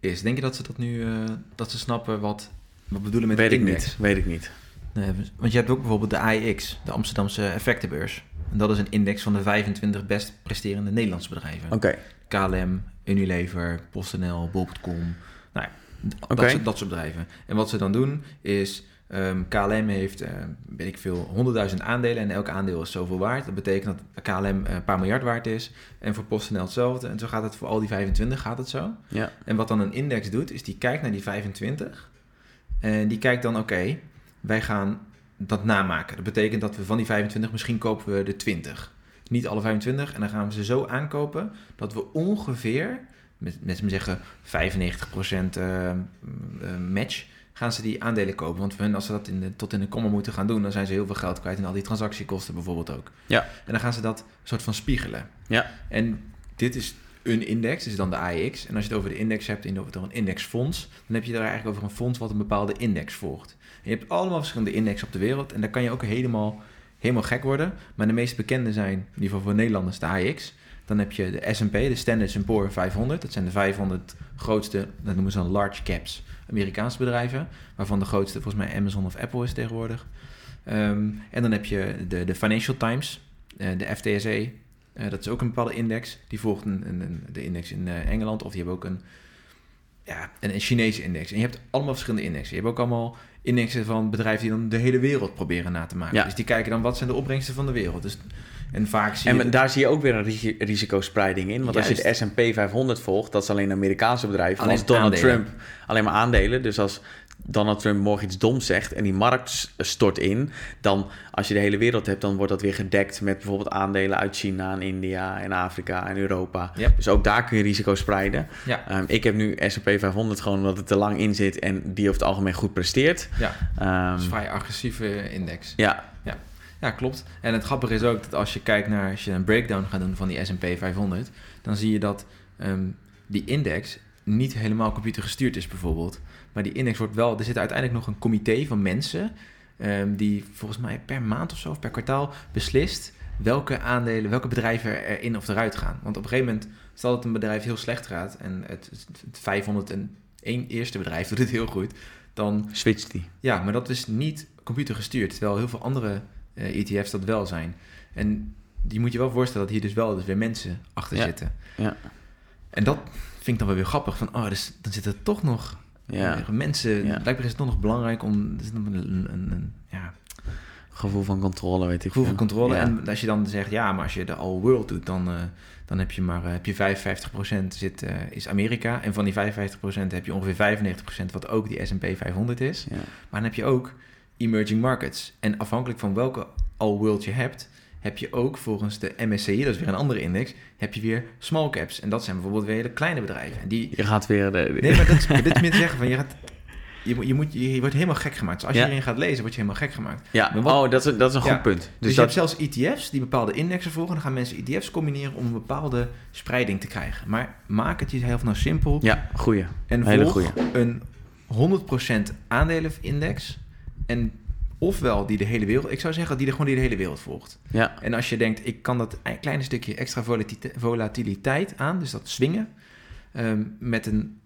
is. Denk je dat ze dat nu, eh, dat ze snappen wat, wat we bedoelen met Weet ik index? niet. Weet ik niet. Nee, want je hebt ook bijvoorbeeld de AIX, de Amsterdamse effectenbeurs. En dat is een index van de 25 best presterende Nederlandse bedrijven. Oké. KLM, Unilever, PostNL, Bol.com. Nou, ja, dat, soort, dat soort bedrijven. En wat ze dan doen is, ehm, KLM heeft, eh, weet ik veel, 100.000 aandelen en elk aandeel is zoveel waard. Dat betekent dat KLM een paar miljard waard is en voor PostNL hetzelfde. En zo gaat het voor al die 25, gaat het zo. Ja. En wat dan een index doet, is die kijkt naar die 25 en die kijkt dan, oké, wij gaan dat namaken. Dat betekent dat we van die 25 misschien kopen we de 20. Niet alle 25 en dan gaan we ze zo aankopen dat we ongeveer, z'n zeggen 95% eh, eh, match, gaan ze die aandelen kopen. Want voor hun, als ze dat in de, tot in de komma moeten gaan doen, dan zijn ze heel veel geld kwijt en al die transactiekosten bijvoorbeeld ook. Ja. En dan gaan ze dat soort van spiegelen. Ja. En dit is een index, dus dan de AEX. En als je het over de index hebt, in over een indexfonds, dan heb je daar eigenlijk over een fonds wat een bepaalde index volgt. En je hebt allemaal verschillende indexen op de wereld en daar kan je ook helemaal, helemaal gek worden. Maar de meest bekende zijn, in ieder geval voor Nederlanders, de AEX. Dan heb je de S&P, de Standard Poor's 500. Dat zijn de 500 grootste, dat noemen ze dan large caps, Amerikaanse bedrijven. Waarvan de grootste volgens mij Amazon of Apple is tegenwoordig. Ehm, en dan heb je de, de Financial Times, eh, de FTSE. Eh, dat is ook een bepaalde index. Die volgt een, een, de index in eh, Engeland. Of die hebben ook een, ja, een, een Chinese index. En je hebt allemaal verschillende indexen. Je hebt ook allemaal indexen van bedrijven die dan de hele wereld proberen na te maken. Ja. Dus die kijken dan wat zijn de opbrengsten van de wereld. Dus, en vaak zie je... En daar zie je ook weer een risi- risicospreiding in. Want als je de. S&P 500 volgt, dat is alleen Amerikaanse bedrijven. Alleen als Donald aandelen. Trump alleen maar aandelen. Dus als Donald Trump morgen iets doms zegt en die markt stort in, dan als je de hele wereld hebt, dan wordt dat weer gedekt met bijvoorbeeld aandelen uit China en India en Afrika en Europa. Dus ook daar kun je risico spreiden. Ja, Ehm, ik heb nu S&P 500 gewoon omdat het te lang in zit en die over het algemeen goed presteert. ja. Ehm, dat is een vrij agressieve index. ja, Ja, klopt. En het grappige is ook dat als je kijkt naar, als je een breakdown gaat doen van die S&P 500, dan zie je dat ehm, die index niet helemaal computergestuurd is bijvoorbeeld. Maar die index wordt wel, er zit uiteindelijk nog een comité van mensen ehm, die volgens mij per maand of zo, of per kwartaal beslist welke aandelen, welke bedrijven er in of eruit gaan. Want op een gegeven moment, stel dat een bedrijf heel slecht gaat en het, het 501 eerste bedrijf (laughs) doet het heel goed, dan... Switcht die. Ja, maar dat is niet computergestuurd, terwijl heel veel andere eh, ETF's dat wel zijn. En die moet je wel voorstellen dat hier dus wel dus weer mensen achter Ja. zitten. Ja. En dat vind ik dan wel weer grappig. Van, oh, dus dan zitten er toch nog Ja. mensen... Ja. Blijkbaar is het toch nog belangrijk om... Nog een, een, een, een ja, Gevoel van controle, weet ik gevoel van controle. Ja. En als je dan zegt, ja, maar als je de all world doet... dan, eh, dan heb je maar eh, heb je 55% zit, is Amerika. En van die 55% heb je ongeveer 95% wat ook die S&P 500 is. Ja. Maar dan heb je ook emerging markets. En afhankelijk van welke all world je hebt, heb je ook volgens de MSCI, dat is weer een andere index, heb je weer small caps. En dat zijn bijvoorbeeld weer hele kleine bedrijven. En die, Je gaat weer... De, nee, maar dat is, dit meer te zeggen van je gaat, je, moet- je, moet, je wordt helemaal gek gemaakt. Dus als je Ja. hierin gaat lezen, word je helemaal gek gemaakt. ja, Maar wat- oh, dat is, dat is een goed Ja. punt. Dus, Dus, je dat, hebt zelfs ETF's die bepaalde indexen volgen. Dan gaan mensen ETF's combineren om een bepaalde spreiding te krijgen. Maar maak het jezelf nou simpel. ja, goeie. En Hele volg goeie. een 100% aandelenindex. En ofwel die de hele wereld... Ik zou zeggen die er gewoon die de hele wereld volgt. Ja, En als je denkt, ik kan dat een kleine stukje extra volatilite- volatiliteit aan... dus dat swingen, ehm, met een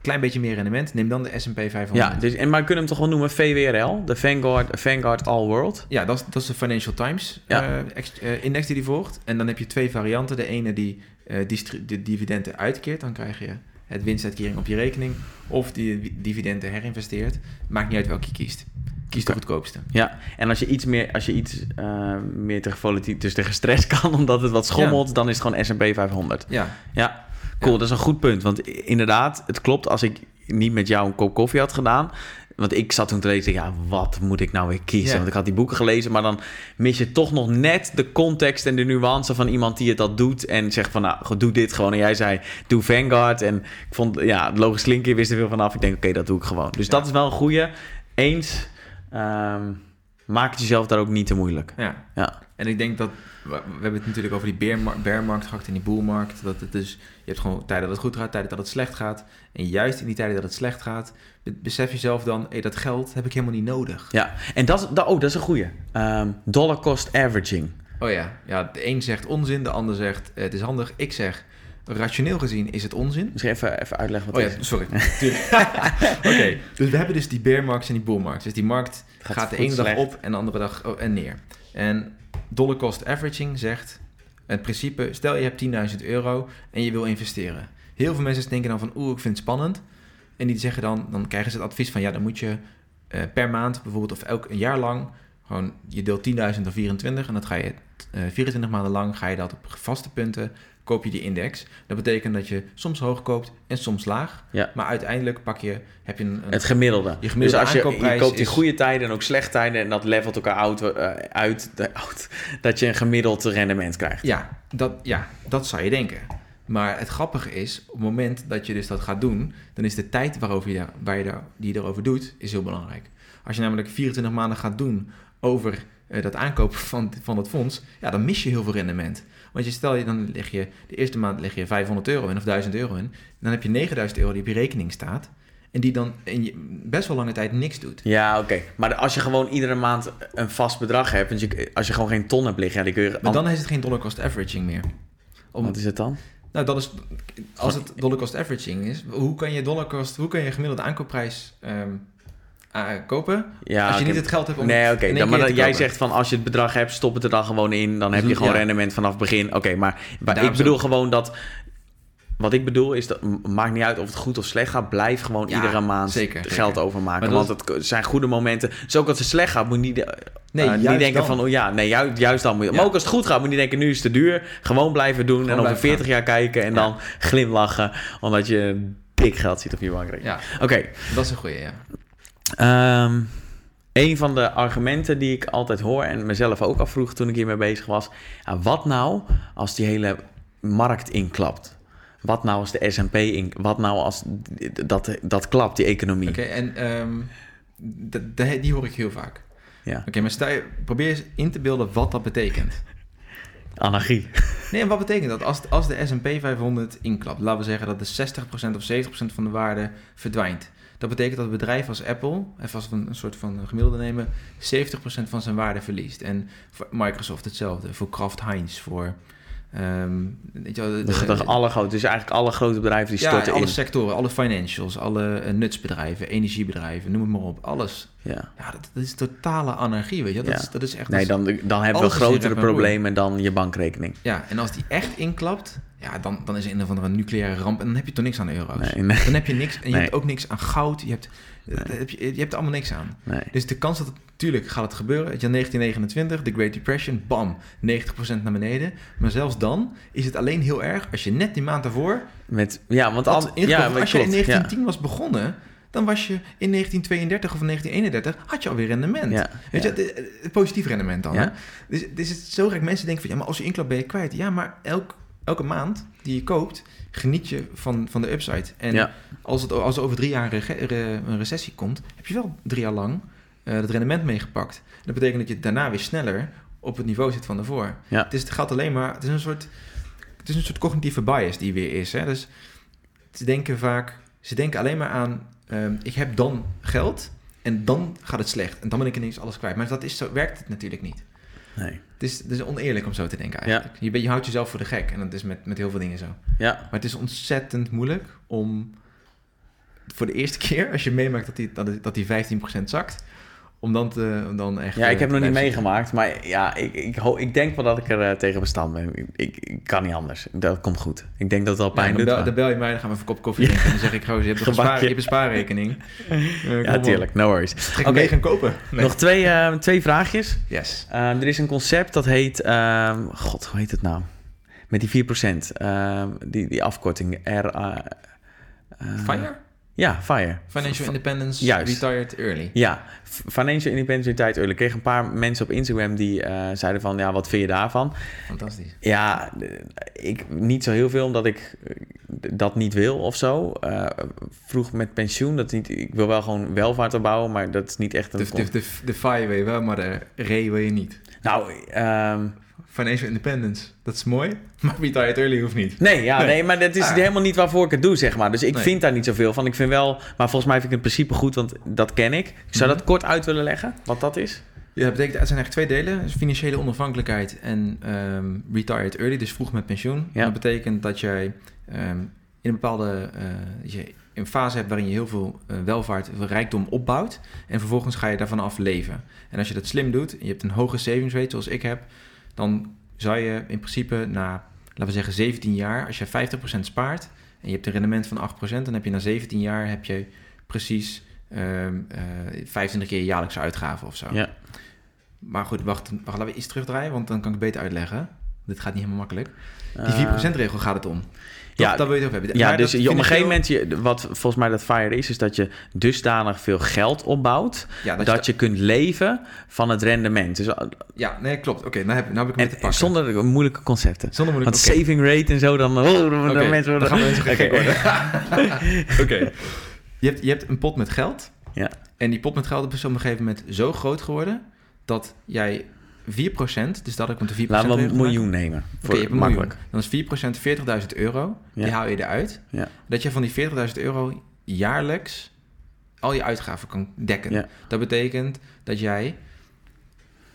klein beetje meer rendement... neem dan de S&P 500. ja dus, en, maar we kunnen hem toch wel noemen VWRL? De Vanguard, Vanguard All World. Ja, dat is, dat is de Financial Times Ja. eh, ex- eh, index die die volgt. En dan heb je twee varianten. De ene die eh, de dividenden uitkeert. Dan krijg je het winstuitkering op je rekening. Of die dividenden herinvesteert. Maakt niet uit welke je kiest. Kies de goedkoopste. Ja, en als je iets meer, als je iets, eh, meer tegen volatiel, dus tegen stress (laughs) kan, omdat het wat schommelt, dan is het gewoon S&P 500. Ja, Ja, cool. Ja. Dat is een goed punt. Want inderdaad, het klopt als ik niet met jou een kop koffie had gedaan. Want ik zat toen te lezen, ja, wat moet ik nou weer kiezen? Ja. Want ik had die boeken gelezen, maar dan mis je toch nog net de context en de nuance van iemand die het dat doet. En zegt van, nou, doe dit gewoon. En jij zei, doe Vanguard. En ik vond, ja, logisch klinken, wist er veel vanaf. Ik denk, oké, dat doe ik gewoon. Dus Ja. dat is wel een goeie. Eens, ehm, maak het jezelf daar ook niet te moeilijk. ja. Ja, En ik denk dat... We we hebben het natuurlijk over die bearma- bearmarkt gehad en die bullmarkt. Dat het dus, je hebt gewoon tijden dat het goed gaat, tijden dat het slecht gaat. En juist in die tijden dat het slecht gaat, be- besef jezelf dan... Hey, dat geld heb ik helemaal niet nodig. ja. En dat, is- dat, oh, dat is een goeie. Ehm, dollar cost averaging. Oh ja, ja, de een zegt onzin, de ander zegt het is handig. Ik zeg, rationeel gezien is het onzin. Misschien even, even uitleggen wat Oh ja, is. sorry. (laughs) (laughs) Oké, dus we hebben dus die bear markets en die bull markets. Dus die markt Gaat gaat, de ene dag op en de andere dag oh, en neer. En dollar cost averaging zegt het principe, stel je hebt 10.000 euro en je wil investeren. Heel veel mensen denken dan van, oeh, ik vind het spannend. En die zeggen dan, dan krijgen ze het advies van, ja, dan moet je eh, per maand bijvoorbeeld of elk een jaar lang, gewoon, je deelt 10.000 of 24 en dat ga je eh 24 maanden lang, ga je dat op vaste punten, koop je die index. Dat betekent dat je soms hoog koopt en soms laag. Ja. Maar uiteindelijk pak je, heb je een, een Het gemiddelde. Je gemiddelde dus als je, je koopt in is- goede tijden en ook slechte tijden en dat levelt elkaar uit, eh, uit, de- uit dat je een gemiddeld rendement krijgt. Ja dat, ja, dat zou je denken. Maar het grappige is, op het moment dat je dus dat gaat doen, dan is de tijd waarover je, waar je daar, die je erover doet, is heel belangrijk. Als je namelijk 24 maanden gaat doen over eh, dat aankopen van, van het fonds, ja, dan mis je heel veel rendement. Want je stel je, dan leg je de eerste maand leg je 500 euro in of 1000 euro in, dan heb je 9000 euro die op je rekening staat en die dan in je best wel lange tijd niks doet. Ja, oké. Maar als je gewoon iedere maand een vast bedrag hebt, want je, als je gewoon geen ton hebt liggen, ja, die kun je... Maar dan is het geen dollar cost averaging meer. Om, Wat is het dan? Nou, dat is, als het dollar cost averaging is, hoe kan je dollar cost, hoe kan je gemiddelde aankoopprijs ehm, ah, kopen? Ja, als je niet het geld hebt om Nee, oké. Dan- Maar dan- te jij zegt van als je het bedrag hebt, stop het er dan gewoon in. Dan heb je Dus, gewoon ja. rendement vanaf het begin. Oké, maar, maar Daarom ik bedoel zo- gewoon dat... Wat ik bedoel is dat maakt niet uit of het goed of slecht gaat. Blijf gewoon Ja, iedere maand zeker, geld zeker. overmaken. Want dat het zijn goede momenten. Dus ook als het slecht gaat, moet je niet, eh, Nee, eh, niet denken dan. van... Oh ja, nee, juist, juist dan moet je... Ja. Maar ook als het goed gaat, moet je niet denken... Nu is het te duur. Gewoon blijven doen. en over blijven 40 jaar kijken. En dan glimlachen. Omdat je dik geld ziet op je bankrekening. Ja, Oké, dat is een goeie, ja. Ehm een van de argumenten die ik altijd hoor en mezelf ook afvroeg toen ik hiermee bezig was. Wat nou als die hele markt inklapt? Wat nou als de S&P in... Wat nou als dat, dat klapt, die economie? Oké, en ehm, die hoor ik heel vaak. Ja. Oké, maar stel je, probeer eens in te beelden wat dat betekent. (laughs) Anarchie. Nee, en wat betekent dat? Als, als de S&P 500 inklapt, laten we zeggen dat de 60% of 70% van de waarde verdwijnt. Dat betekent dat een bedrijf als Apple, even als een soort van gemiddelde nemen, 70% van zijn waarde verliest. En voor Microsoft hetzelfde, voor Kraft Heinz, voor... ehm, weet je wel, de- dat alle grote, dus eigenlijk alle grote bedrijven die ja, storten alle in. sectoren, alle financials, alle eh, nutsbedrijven, energiebedrijven, noem het maar op. Alles. Ja. Ja, dat, dat is totale anarchie, weet je. Dat, Ja. is, dat is echt... Nee, dan, dan hebben we grotere problemen dan je bankrekening. Ja, en als die echt inklapt, ja, dan, dan is er een of andere nucleaire ramp. En dan heb je toch niks aan de euro's. Nee, nee, Dan heb je niks. En je Nee. hebt ook niks aan goud. Je hebt, je, je hebt er allemaal niks aan. nee. Dus de kans dat het, natuurlijk gaat het gebeuren. Het jaar 1929, de Great Depression, bam, 90% naar beneden. Maar zelfs dan is het alleen heel erg als je net die maand daarvoor... Met, ja, want al, ja, als je in klopt, ja. 1910 was begonnen, dan was je in 1932 of 1931, had je alweer rendement. Ja, Weet ja. je, het- positief rendement dan. Ja. Hè? Dus, dus het is zo gek. Mensen denken van, ja, maar als je inklapt ben je kwijt. Ja, maar elk, elke maand die je koopt, geniet je van, van de upside. En Ja. als, het, als er over drie jaar een, rege- re- een recessie komt, heb je wel drie jaar lang eh het rendement meegepakt. Dat betekent dat je daarna weer sneller op het niveau zit van daarvoor. Ja. Het, is, het gaat alleen maar, het is een soort, het is een soort cognitieve bias die weer is. Hè? Dus ze denken vaak, ze denken alleen maar aan, ehm, ik heb dan geld en dan gaat het slecht. En dan ben ik ineens alles kwijt. Maar dat is zo, werkt het natuurlijk niet. Nee. Het is, het is oneerlijk om zo te denken eigenlijk. Je, je houdt jezelf voor de gek en dat is met, met heel veel dingen zo. Ja, Maar het is ontzettend moeilijk om voor de eerste keer, als je meemaakt dat, die- dat die 15% zakt, om dan, te, om dan echt... ja ik eh, heb te nog niet meegemaakt, maar ja, ik, ik, ho- ik denk wel dat ik er eh, tegen bestand ben. Ik, ik, ik kan niet anders. Dat komt goed. Ik denk dat het al Ja, pijn dan, doet. bel, maar- dan bel je mij, dan gaan we even een kop koffie drinken. En dan zeg ik, goh, je hebt een, spaar, je hebt een spaarrekening. (laughs) Eh, ja, tuurlijk. No worries. Trek ik mee gaan kopen. Nee. Nog twee, eh, twee vraagjes. Yes. Eh, er is een concept dat heet... ehm, God, hoe heet het nou? Met die 4%. ehm, die, die afkorting. R, eh, eh, FIRE? Ja, FIRE. Financial Independence, Juist. Retired Early. Ja, Financial Independence tijd early. Ik kreeg een paar mensen op Instagram die eh, zeiden van... Ja, wat vind je daarvan? Fantastisch. Ja, ik niet zo heel veel, omdat ik dat niet wil of zo. Eh, vroeg met pensioen, dat niet, ik wil wel gewoon welvaart opbouwen, maar dat is niet echt een... De, de, de, de FIRE wil je wel, maar de RE wil je niet. Nou, ehm, Financial Independence, dat is mooi. (laughs) Maar Retired Early hoeft niet. nee, ja, Nee. nee. maar dat is Ah. helemaal niet waarvoor ik het doe, zeg maar. Dus ik Nee. vind daar niet zoveel van. Ik vind wel, maar volgens mij vind ik het principe goed, want dat ken ik. Ik zou Mhm. dat kort uit willen leggen, wat dat is. Ja, dat betekent, het zijn eigenlijk twee delen. Dus financiële onafhankelijkheid en ehm, retired early, dus vroeg met pensioen. Ja. Dat betekent dat jij ehm, in een bepaalde dat je een fase hebt waarin je heel veel eh, welvaart, veel rijkdom opbouwt. En vervolgens ga je daarvan af leven. En als je dat slim doet, en je hebt een hoge savings rate zoals ik heb, dan zou je in principe na, laten we zeggen, 17 jaar, als je 50% spaart en je hebt een rendement van 8%, dan heb je na 17 jaar heb je precies ehm, eh, 25 keer je jaarlijkse uitgaven of zo. Ja. Maar goed, wacht, wacht, laten we iets terugdraaien, want dan kan ik het beter uitleggen. Dit gaat niet helemaal makkelijk. Die Eh, 4%-regel gaat het om. Ja, daar wil je het over hebben. Ja, Maar dus dat je, op een gegeven moment, je, wat volgens mij dat FIRE is, is dat je dusdanig veel geld opbouwt, Ja, dat, dat, je... je kunt leven van het rendement. Dus, eh, Ja, nee, klopt. Oké, nou heb, nou heb ik hem te zonder moeilijke concepten. Zonder moet ik... Want saving rate en zo, dan, oh, dan mensen dan worden... gaan we mensen gek worden. (laughs) (laughs) Oké. Je, hebt, je hebt een pot met geld. Ja. En die pot met geld is op een gegeven moment zo groot geworden... dat jij 4%, dus dat ik met de 4% Laten we een miljoen nemen. Voor makkelijk. miljoen. Dan is 4% 40.000 euro. Die haal je eruit. Ja. Dat je van die 40.000 euro jaarlijks al je uitgaven kan dekken. Ja. Dat betekent dat jij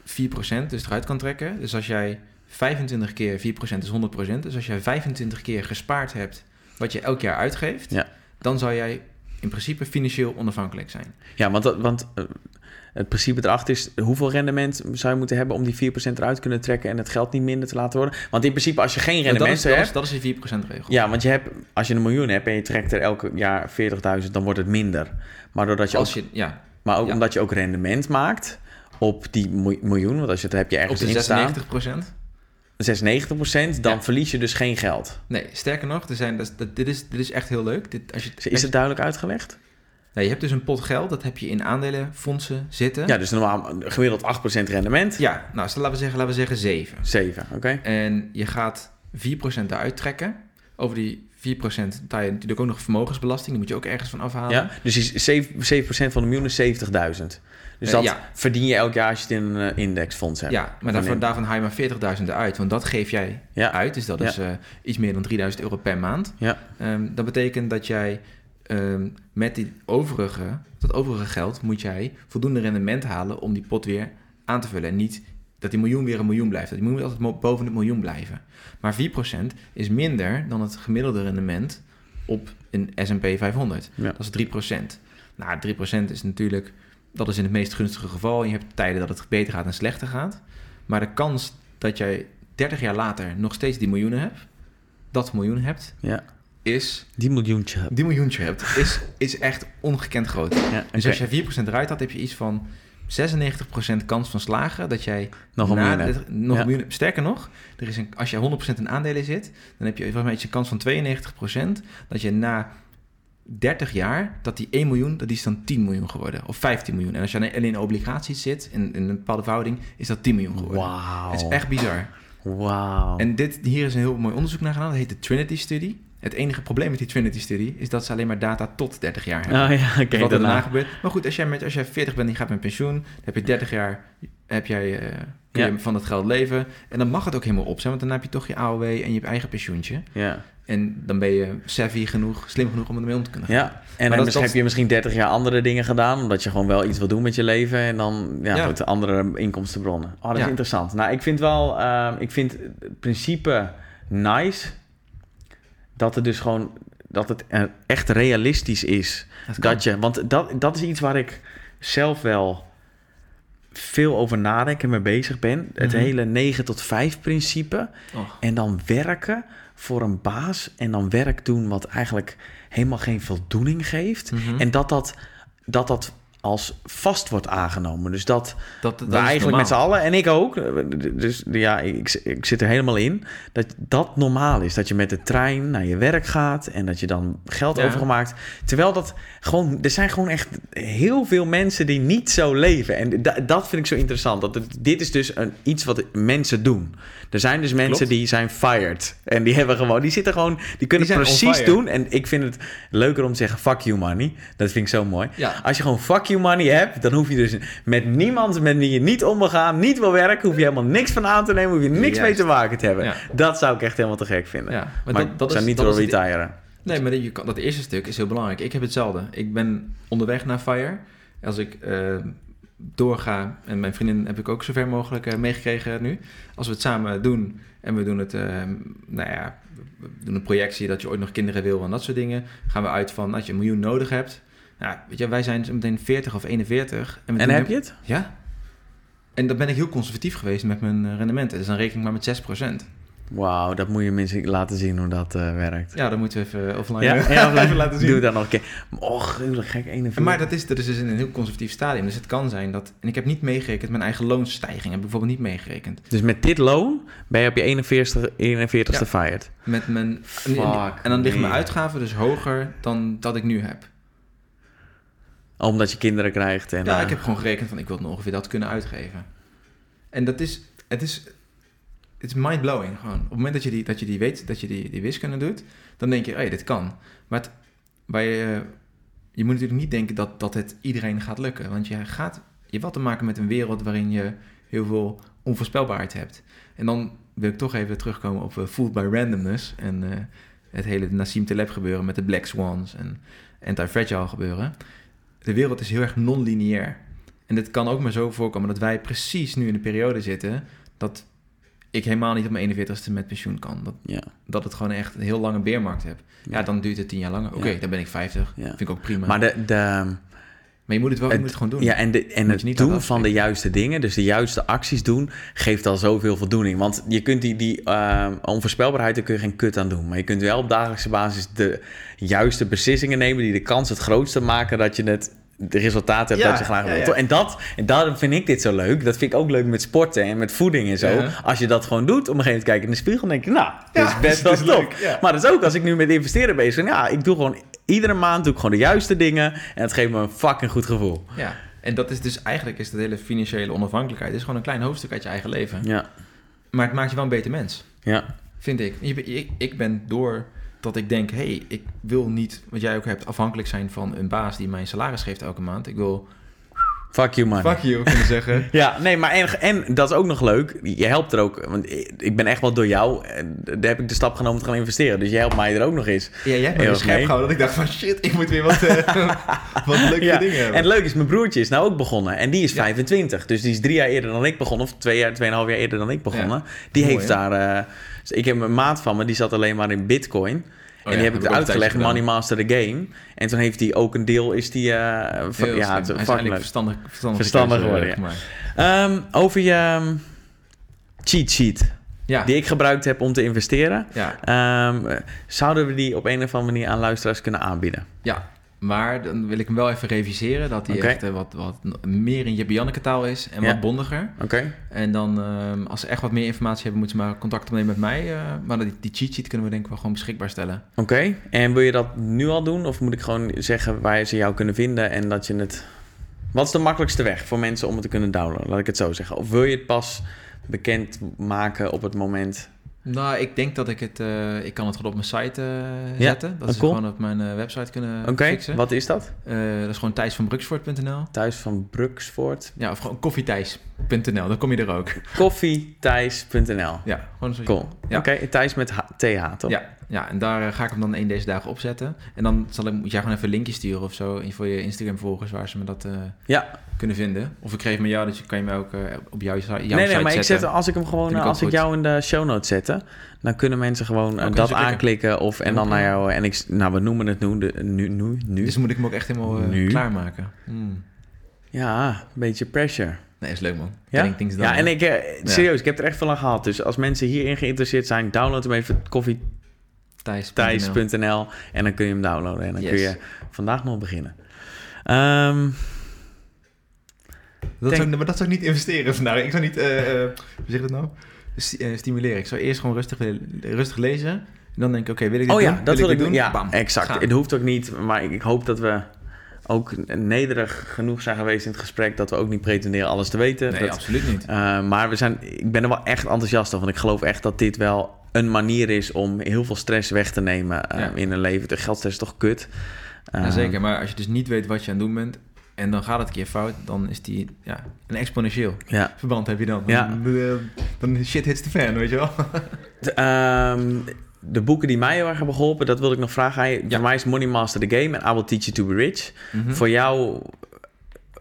4% dus eruit kan trekken. Dus als jij 25 keer 4% is 100%. Dus als jij 25 keer gespaard hebt wat je elk jaar uitgeeft... Dan zou jij in principe financieel onafhankelijk zijn. Ja, want, dat, want eh, het principe erachter is... hoeveel rendement zou je moeten hebben om die 4% eruit te kunnen trekken... en het geld niet minder te laten worden? Want in principe, als je geen rendement dat, hebt... is, dat is die 4% regel. Ja, want je hebt, als je een miljoen hebt en je trekt er elke jaar 40.000, dan wordt het minder. Maar, doordat je Als ook, je, ja, maar ook ja. omdat je ook rendement maakt op die miljoen, want als je het heb je op ergens de in staan, 96%. 96%, dan Ja. verlies je dus geen geld. Nee, sterker nog, er zijn, dat, dat- dit, is, dit is echt heel leuk. Dit, als je, Is het duidelijk uitgelegd? Nou, je hebt dus een pot geld, dat heb je in aandelenfondsen zitten. Ja, dus normaal gemiddeld 8% rendement. Ja, nou, laten we zeggen, laten we zeggen 7. 7, oké? En je gaat 4% eruit trekken over die 4% betaal je natuurlijk ook nog vermogensbelasting. Die moet je ook ergens van afhalen. Ja, dus die 7%, 7 van de miljoen is 70.000. Dus Eh, dat ja. verdien je elk jaar als je het in een eh, indexfonds hebt. Ja, maar Van daarvan, haal je maar 40.000 eruit. Want dat geef jij Ja. uit. Dus dat Ja. is eh, iets meer dan 3000 euro per maand. Ja. Ehm, dat betekent dat jij ehm, met die overige, dat overige geld moet jij voldoende rendement halen om die pot weer aan te vullen. En niet dat die miljoen weer een miljoen blijft. Dat die miljoen moet altijd boven het miljoen blijven. Maar 4% is minder dan het gemiddelde rendement op een S&P 500. Ja. Dat is 3%. Nou, 3% is natuurlijk, dat is in het meest gunstige geval. Je hebt tijden dat het beter gaat en slechter gaat. Maar de kans dat jij 30 jaar later nog steeds die miljoenen hebt, dat miljoen hebt, ja, is die miljoentje. die miljoentje hebt, is, is echt ongekend groot. Ja, Dus als je 4% eruit had, heb je iets van 96% kans van slagen dat jij Nog een miljoen hebt. dit- nog Ja. een miljoen- Sterker nog, er is een, als je 100% in aandelen zit, dan heb je volgens mij iets een kans van 92% dat je na 30 jaar, dat die 1 miljoen, dat is dan 10 miljoen geworden. Of 15 miljoen. En als je alleen in obligaties zit, in, in een bepaalde verhouding, is dat 10 miljoen geworden. Wauw. Het is echt bizar. Wauw. En dit, hier is een heel mooi onderzoek naar gedaan. Dat heet de Trinity Study. Het enige probleem met die Trinity Study is dat ze alleen maar data tot 30 jaar hebben. Oh ja, oké. wat er daarna daarna. gebeurt. Maar goed, als jij, met, als jij 40 bent en je gaat met pensioen, dan heb je 30 jaar heb jij, eh, kun je Ja. van dat geld leven. En dan mag het ook helemaal op zijn, want dan heb je toch je AOW en je eigen pensioentje. Ja. En dan ben je savvy genoeg, slim genoeg om ermee om te kunnen gaan. ja. En dan dat- dus dat- heb je misschien 30 jaar andere dingen gedaan, omdat je gewoon wel iets wil doen met je leven. En dan ja, Ja. goed, andere inkomstenbronnen. Oh, dat is Ja. interessant. Nou, ik vind wel, ehm, ik vind het principe nice dat het dus gewoon, dat het echt realistisch is. Dat je, want dat, dat is iets waar ik zelf wel veel over nadenk en mee bezig ben. Het Mhm. hele 9 tot 5 principe. En dan werken voor een baas en dan werk doen wat eigenlijk helemaal geen voldoening geeft. Mhm. En dat dat, dat dat als vast wordt aangenomen. Dus dat, dat, dat we eigenlijk met z'n allen, en ik ook, dus ja, ik, ik zit er helemaal in, dat dat normaal is. Dat je met de trein naar je werk gaat en dat je dan geld Ja. overgemaakt. Terwijl dat gewoon, er zijn gewoon echt heel veel mensen die niet zo leven. En da- dat vind ik zo interessant. Dat het, dit is dus een, iets wat mensen doen. Er zijn dus mensen Klopt. die zijn fired. En die hebben gewoon, die zitten gewoon, die kunnen Die precies doen. En ik vind het leuker om te zeggen fuck you money. Dat vind ik zo mooi. Ja. Als je gewoon fuck you money hebt, dan hoef je dus met niemand met wie je niet om wil gaan, niet wil werken, hoef je helemaal niks van aan te nemen, hoef je niks mee te maken te hebben. Ja. Dat zou ik echt helemaal te gek vinden. Ja, maar maar, ik dat, dat zou is, niet dat wil is het- retiren. Nee, maar je kan, dat eerste stuk is heel belangrijk. Ik heb hetzelfde. Ik ben onderweg naar FIRE. Als ik eh, doorga, en mijn vriendin heb ik ook zover mogelijk eh, meegekregen nu. Als we het samen doen en we doen het, eh, nou ja, we doen een projectie dat je ooit nog kinderen wil en dat soort dingen. Gaan we uit van dat je een miljoen nodig hebt. Nou, weet je, wij zijn zo meteen 40 of 41. we En heb je het? Ja. En dan ben ik heel conservatief geweest met mijn eh, rendementen. Dus dan reken ik maar met 6%. Wauw, dat moet je mensen laten zien hoe dat eh, werkt. Ja, dan moeten we even offline Ja, (laughs) ja, even laten zien. Doe dat nog een keer. Och, gruwelijk gek. 41. Maar dat is, dat is dus in een heel conservatief stadium. Dus het kan zijn dat... En ik heb niet meegerekend, mijn eigen loonsstijging heb ik bijvoorbeeld niet meegerekend. Dus met dit loon ben je op je 41ste 41ste Ja. fired. Met mijn, en, Fuck en dan liggen mijn uitgaven dus hoger dan dat ik nu heb. Omdat je kinderen krijgt. En, Ja, eh, ik heb gewoon gerekend van ik wil ongeveer dat kunnen uitgeven. En dat is... Het is... Het is mind-blowing gewoon. Op het moment dat je die, dat je die weet, dat je die, die wiskunde doet, dan denk je, hé, dit kan. Maar het, waar je, je moet natuurlijk niet denken dat, dat het iedereen gaat lukken. Want je gaat, je hebt wat te maken met een wereld waarin je heel veel onvoorspelbaarheid hebt. En dan wil ik toch even terugkomen op uh, Fooled by Randomness en uh, het hele Nassim Taleb gebeuren met de Black Swans en anti-fragile gebeuren. De wereld is heel erg non-lineair. En het kan ook maar zo voorkomen dat wij precies nu in de periode zitten dat ik helemaal niet op mijn 41ste met pensioen kan. Dat, Ja. dat het gewoon echt een heel lange beermarkt heb. Ja, Ja. dan duurt het tien jaar langer. Oké, dan ben ik 50. Ja. Vind ik ook prima. Maar, de, de, Maar je moet het wel je Het- moet het gewoon doen. Ja, en, de, en het niet doen van de juiste dingen, dus de juiste acties doen, geeft al zoveel voldoening. Want je kunt die, die eh, onvoorspelbaarheid, daar kun je geen kut aan doen. Maar je kunt wel op dagelijkse basis de juiste beslissingen nemen die de kans het grootste maken dat je het de resultaten hebt Ja, dat je graag ja, wilt. ja. En, dat, en daarom vind ik dit zo leuk. Dat vind ik ook leuk met sporten en met voeding en zo. Ja. Als je dat gewoon doet, op een gegeven moment kijk je in de spiegel en denk je, nou, dit Ja, (laughs) is best wel top. leuk, ja. Maar dat is ook als ik nu met investeren bezig ben. Ja, ik doe gewoon iedere maand doe ik gewoon de juiste dingen en het geeft me een fucking goed gevoel. Ja, en dat is dus eigenlijk is de hele financiële onafhankelijkheid. Het is gewoon een klein hoofdstuk uit je eigen leven. Ja, Maar het maakt je wel een beter mens, ja, vind ik. Ik, ik ben door dat ik denk, hey, ik wil niet, wat jij ook hebt, afhankelijk zijn van een baas die mij een salaris geeft elke maand. Ik wil Fuck you, man. fuck you kunnen zeggen. (laughs) Ja, nee, maar en, en dat is ook nog leuk. Je helpt er ook, want ik ben echt wel door jou. Daar heb ik de stap genomen te gaan investeren. Dus je helpt mij er ook nog eens. Ja, jij hebt me scherp gehouden dat ik dacht van shit, ik moet weer wat, eh, (laughs) wat leuke Ja, dingen hebben. En leuk is, mijn broertje is nou ook begonnen. En die is Ja. 25. Dus die is drie jaar eerder dan ik begonnen. Of twee jaar, tweeënhalf jaar eerder dan ik begonnen. Die Mooi, heeft daar... eh, dus ik heb een maat van me, die zat alleen maar in bitcoin. Oh en die heb ik uitgelegd, Money Master the Game. En toen heeft hij ook een deel, is die... eh, van- ja, het Hij is fucking eigenlijk leuk. verstandig, verstandig, Verstandig geworden, eh. Ehm, over je ehm, cheat sheet, Ja, die ik gebruikt heb om te investeren. ja, Ehm, eh, zouden we die op een of andere manier aan luisteraars kunnen aanbieden? ja. Maar dan wil ik hem wel even reviseren. Dat hij echt eh, wat, wat meer in je Janneke taal is en Ja. wat bondiger. Oké. En dan, ehm, als ze echt wat meer informatie hebben, moeten ze maar contact opnemen met mij. eh, maar die, die cheat sheet kunnen we denk ik wel gewoon beschikbaar stellen. Oké, en wil je dat nu al doen? Of moet ik gewoon zeggen waar ze jou kunnen vinden en dat je het... Wat is de makkelijkste weg voor mensen om het te kunnen downloaden? Laat ik het zo zeggen. Of wil je het pas bekend maken op het moment... Nou, ik denk dat ik het... eh, ik kan het gewoon op mijn site eh, Ja, zetten. Dat oh, ze cool. gewoon op mijn eh, website kunnen Oké, fixen. wat is dat? Dat is gewoon thijsvanbruksvoort.nl. Thuis van Bruksvoort. Ja, of gewoon koffiethijs.nl. Dan kom je er ook. Koffiethijs.nl Ja, gewoon zo. Cool. Ja. Oké, Thijs met H- TH, toch? Ja, ja, en daar eh, ga ik hem dan een deze dagen opzetten. En dan zal ik, moet jij gewoon even een linkje sturen of zo voor je Instagram-volgers waar ze me dat eh, Ja. kunnen vinden. Of ik geef me jou, dus kan je me ook eh, op jouw, jouw nee, site nee, maar ik zet, als ik hem gewoon, ik als ik goed. jou in de show notes zette, dan kunnen mensen gewoon Oké, dat aanklikken of en dan naar jou. En ik, nou, we noemen het nu, de, nu, nu, nu. Dus moet ik hem ook echt helemaal Nu? klaarmaken. Hmm. Ja, een beetje pressure. Nee, is leuk man. Ja, ja en ik, eh, serieus, ik heb er echt veel aan gehad. Dus als mensen hierin geïnteresseerd zijn, download hem even Thijs.nl. en dan kun je hem downloaden. En dan Yes. kun je vandaag nog beginnen. Ehm, Dat Denk- zou, maar dat zou ik niet investeren vandaag. Ik zou niet, eh, eh, hoe zeg je dat nou? Eh, stimuleren. Ik zou eerst gewoon rustig, rustig lezen. En dan denk ik, oké, wil ik dit oh doen? ja, dat wil ik doen. Ja, Bam, exact. gaan. Het hoeft ook niet, maar ik, ik hoop dat we ook nederig genoeg zijn geweest in het gesprek... dat we ook niet pretenderen alles te weten. Nee, Dat- absoluut niet. Uh, maar we zijn, ik ben er wel echt enthousiast over. Want ik geloof echt dat dit wel een manier is om heel veel stress weg te nemen Ja. in een leven. De geldstress is toch kut? Ja, zeker, maar als je dus niet weet wat je aan het doen bent... en dan gaat het een keer fout, dan is die ja, een exponentieel Ja. verband heb je dan. Ja. Dan, eh, dan shit hits the fan, weet je wel? (laughs) De, ehm, de boeken die mij heel erg hebben geholpen, dat wilde ik nog vragen aan je. Ja. Voor mij is Money Master the Game en I Will Teach You to Be Rich. Mhm. Voor jou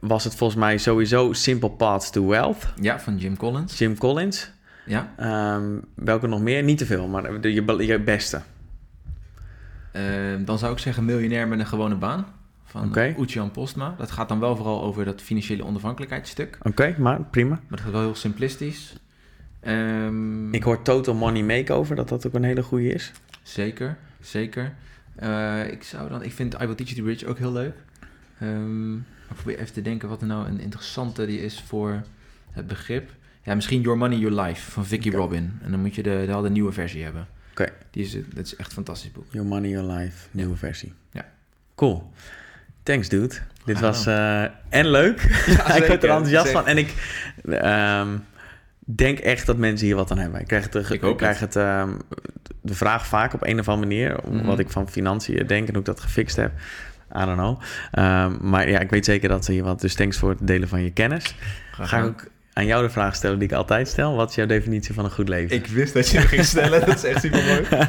was het volgens mij sowieso Simple Paths to Wealth. Ja, van Jim Collins. Jim Collins. Ja. Ehm, welke nog meer? Niet te veel, maar de, je, je beste. Eh, dan zou ik zeggen Miljonair met een gewone baan. Van okay. Postma. Dat gaat dan wel vooral over dat financiële onafhankelijkheidsstuk. Oké, maar prima. Maar dat is wel heel simplistisch. Ehm, Ik hoor Total Money Makeover, dat dat ook een hele goede is. Zeker, zeker. Eh, ik zou dan, ik vind I Will Teach You Be Rich ook heel leuk. Ehm, ik probeer even te denken wat er nou een interessante die is voor het begrip. Ja, misschien Your Money, Your Life van Vicky. Robin. En dan moet je de, de, de nieuwe versie hebben. Oké. Die is, dat is echt een fantastisch boek. Your Money, Your Life, nieuwe versie. Ja. Cool. Thanks, dude. Dit was eh, en leuk. (laughs) ik word er enthousiast zeker. van. En ik ehm, denk echt dat mensen hier wat aan hebben. Ik krijg het, Ik hoop krijg het ehm, de vraag vaak op een of andere manier. Mhm. Wat ik van financiën denk en hoe ik dat gefixt heb. I don't know. Ehm, maar ja, ik weet zeker dat ze hier wat... Dus thanks voor het delen van je kennis. Graag Ga ik ook aan jou de vraag stellen die ik altijd stel. Wat is jouw definitie van een goed leven? Ik wist dat je hem ging stellen. dat is echt super mooi. (laughs)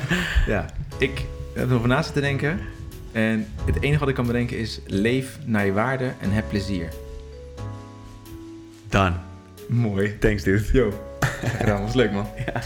Ja, ik heb erover na zitten denken. En het enige wat ik kan bedenken is: leef naar je waarde en heb plezier. Done. Mooi. Thanks, dude. Yo. Gedaan, was leuk man. (laughs) Ja.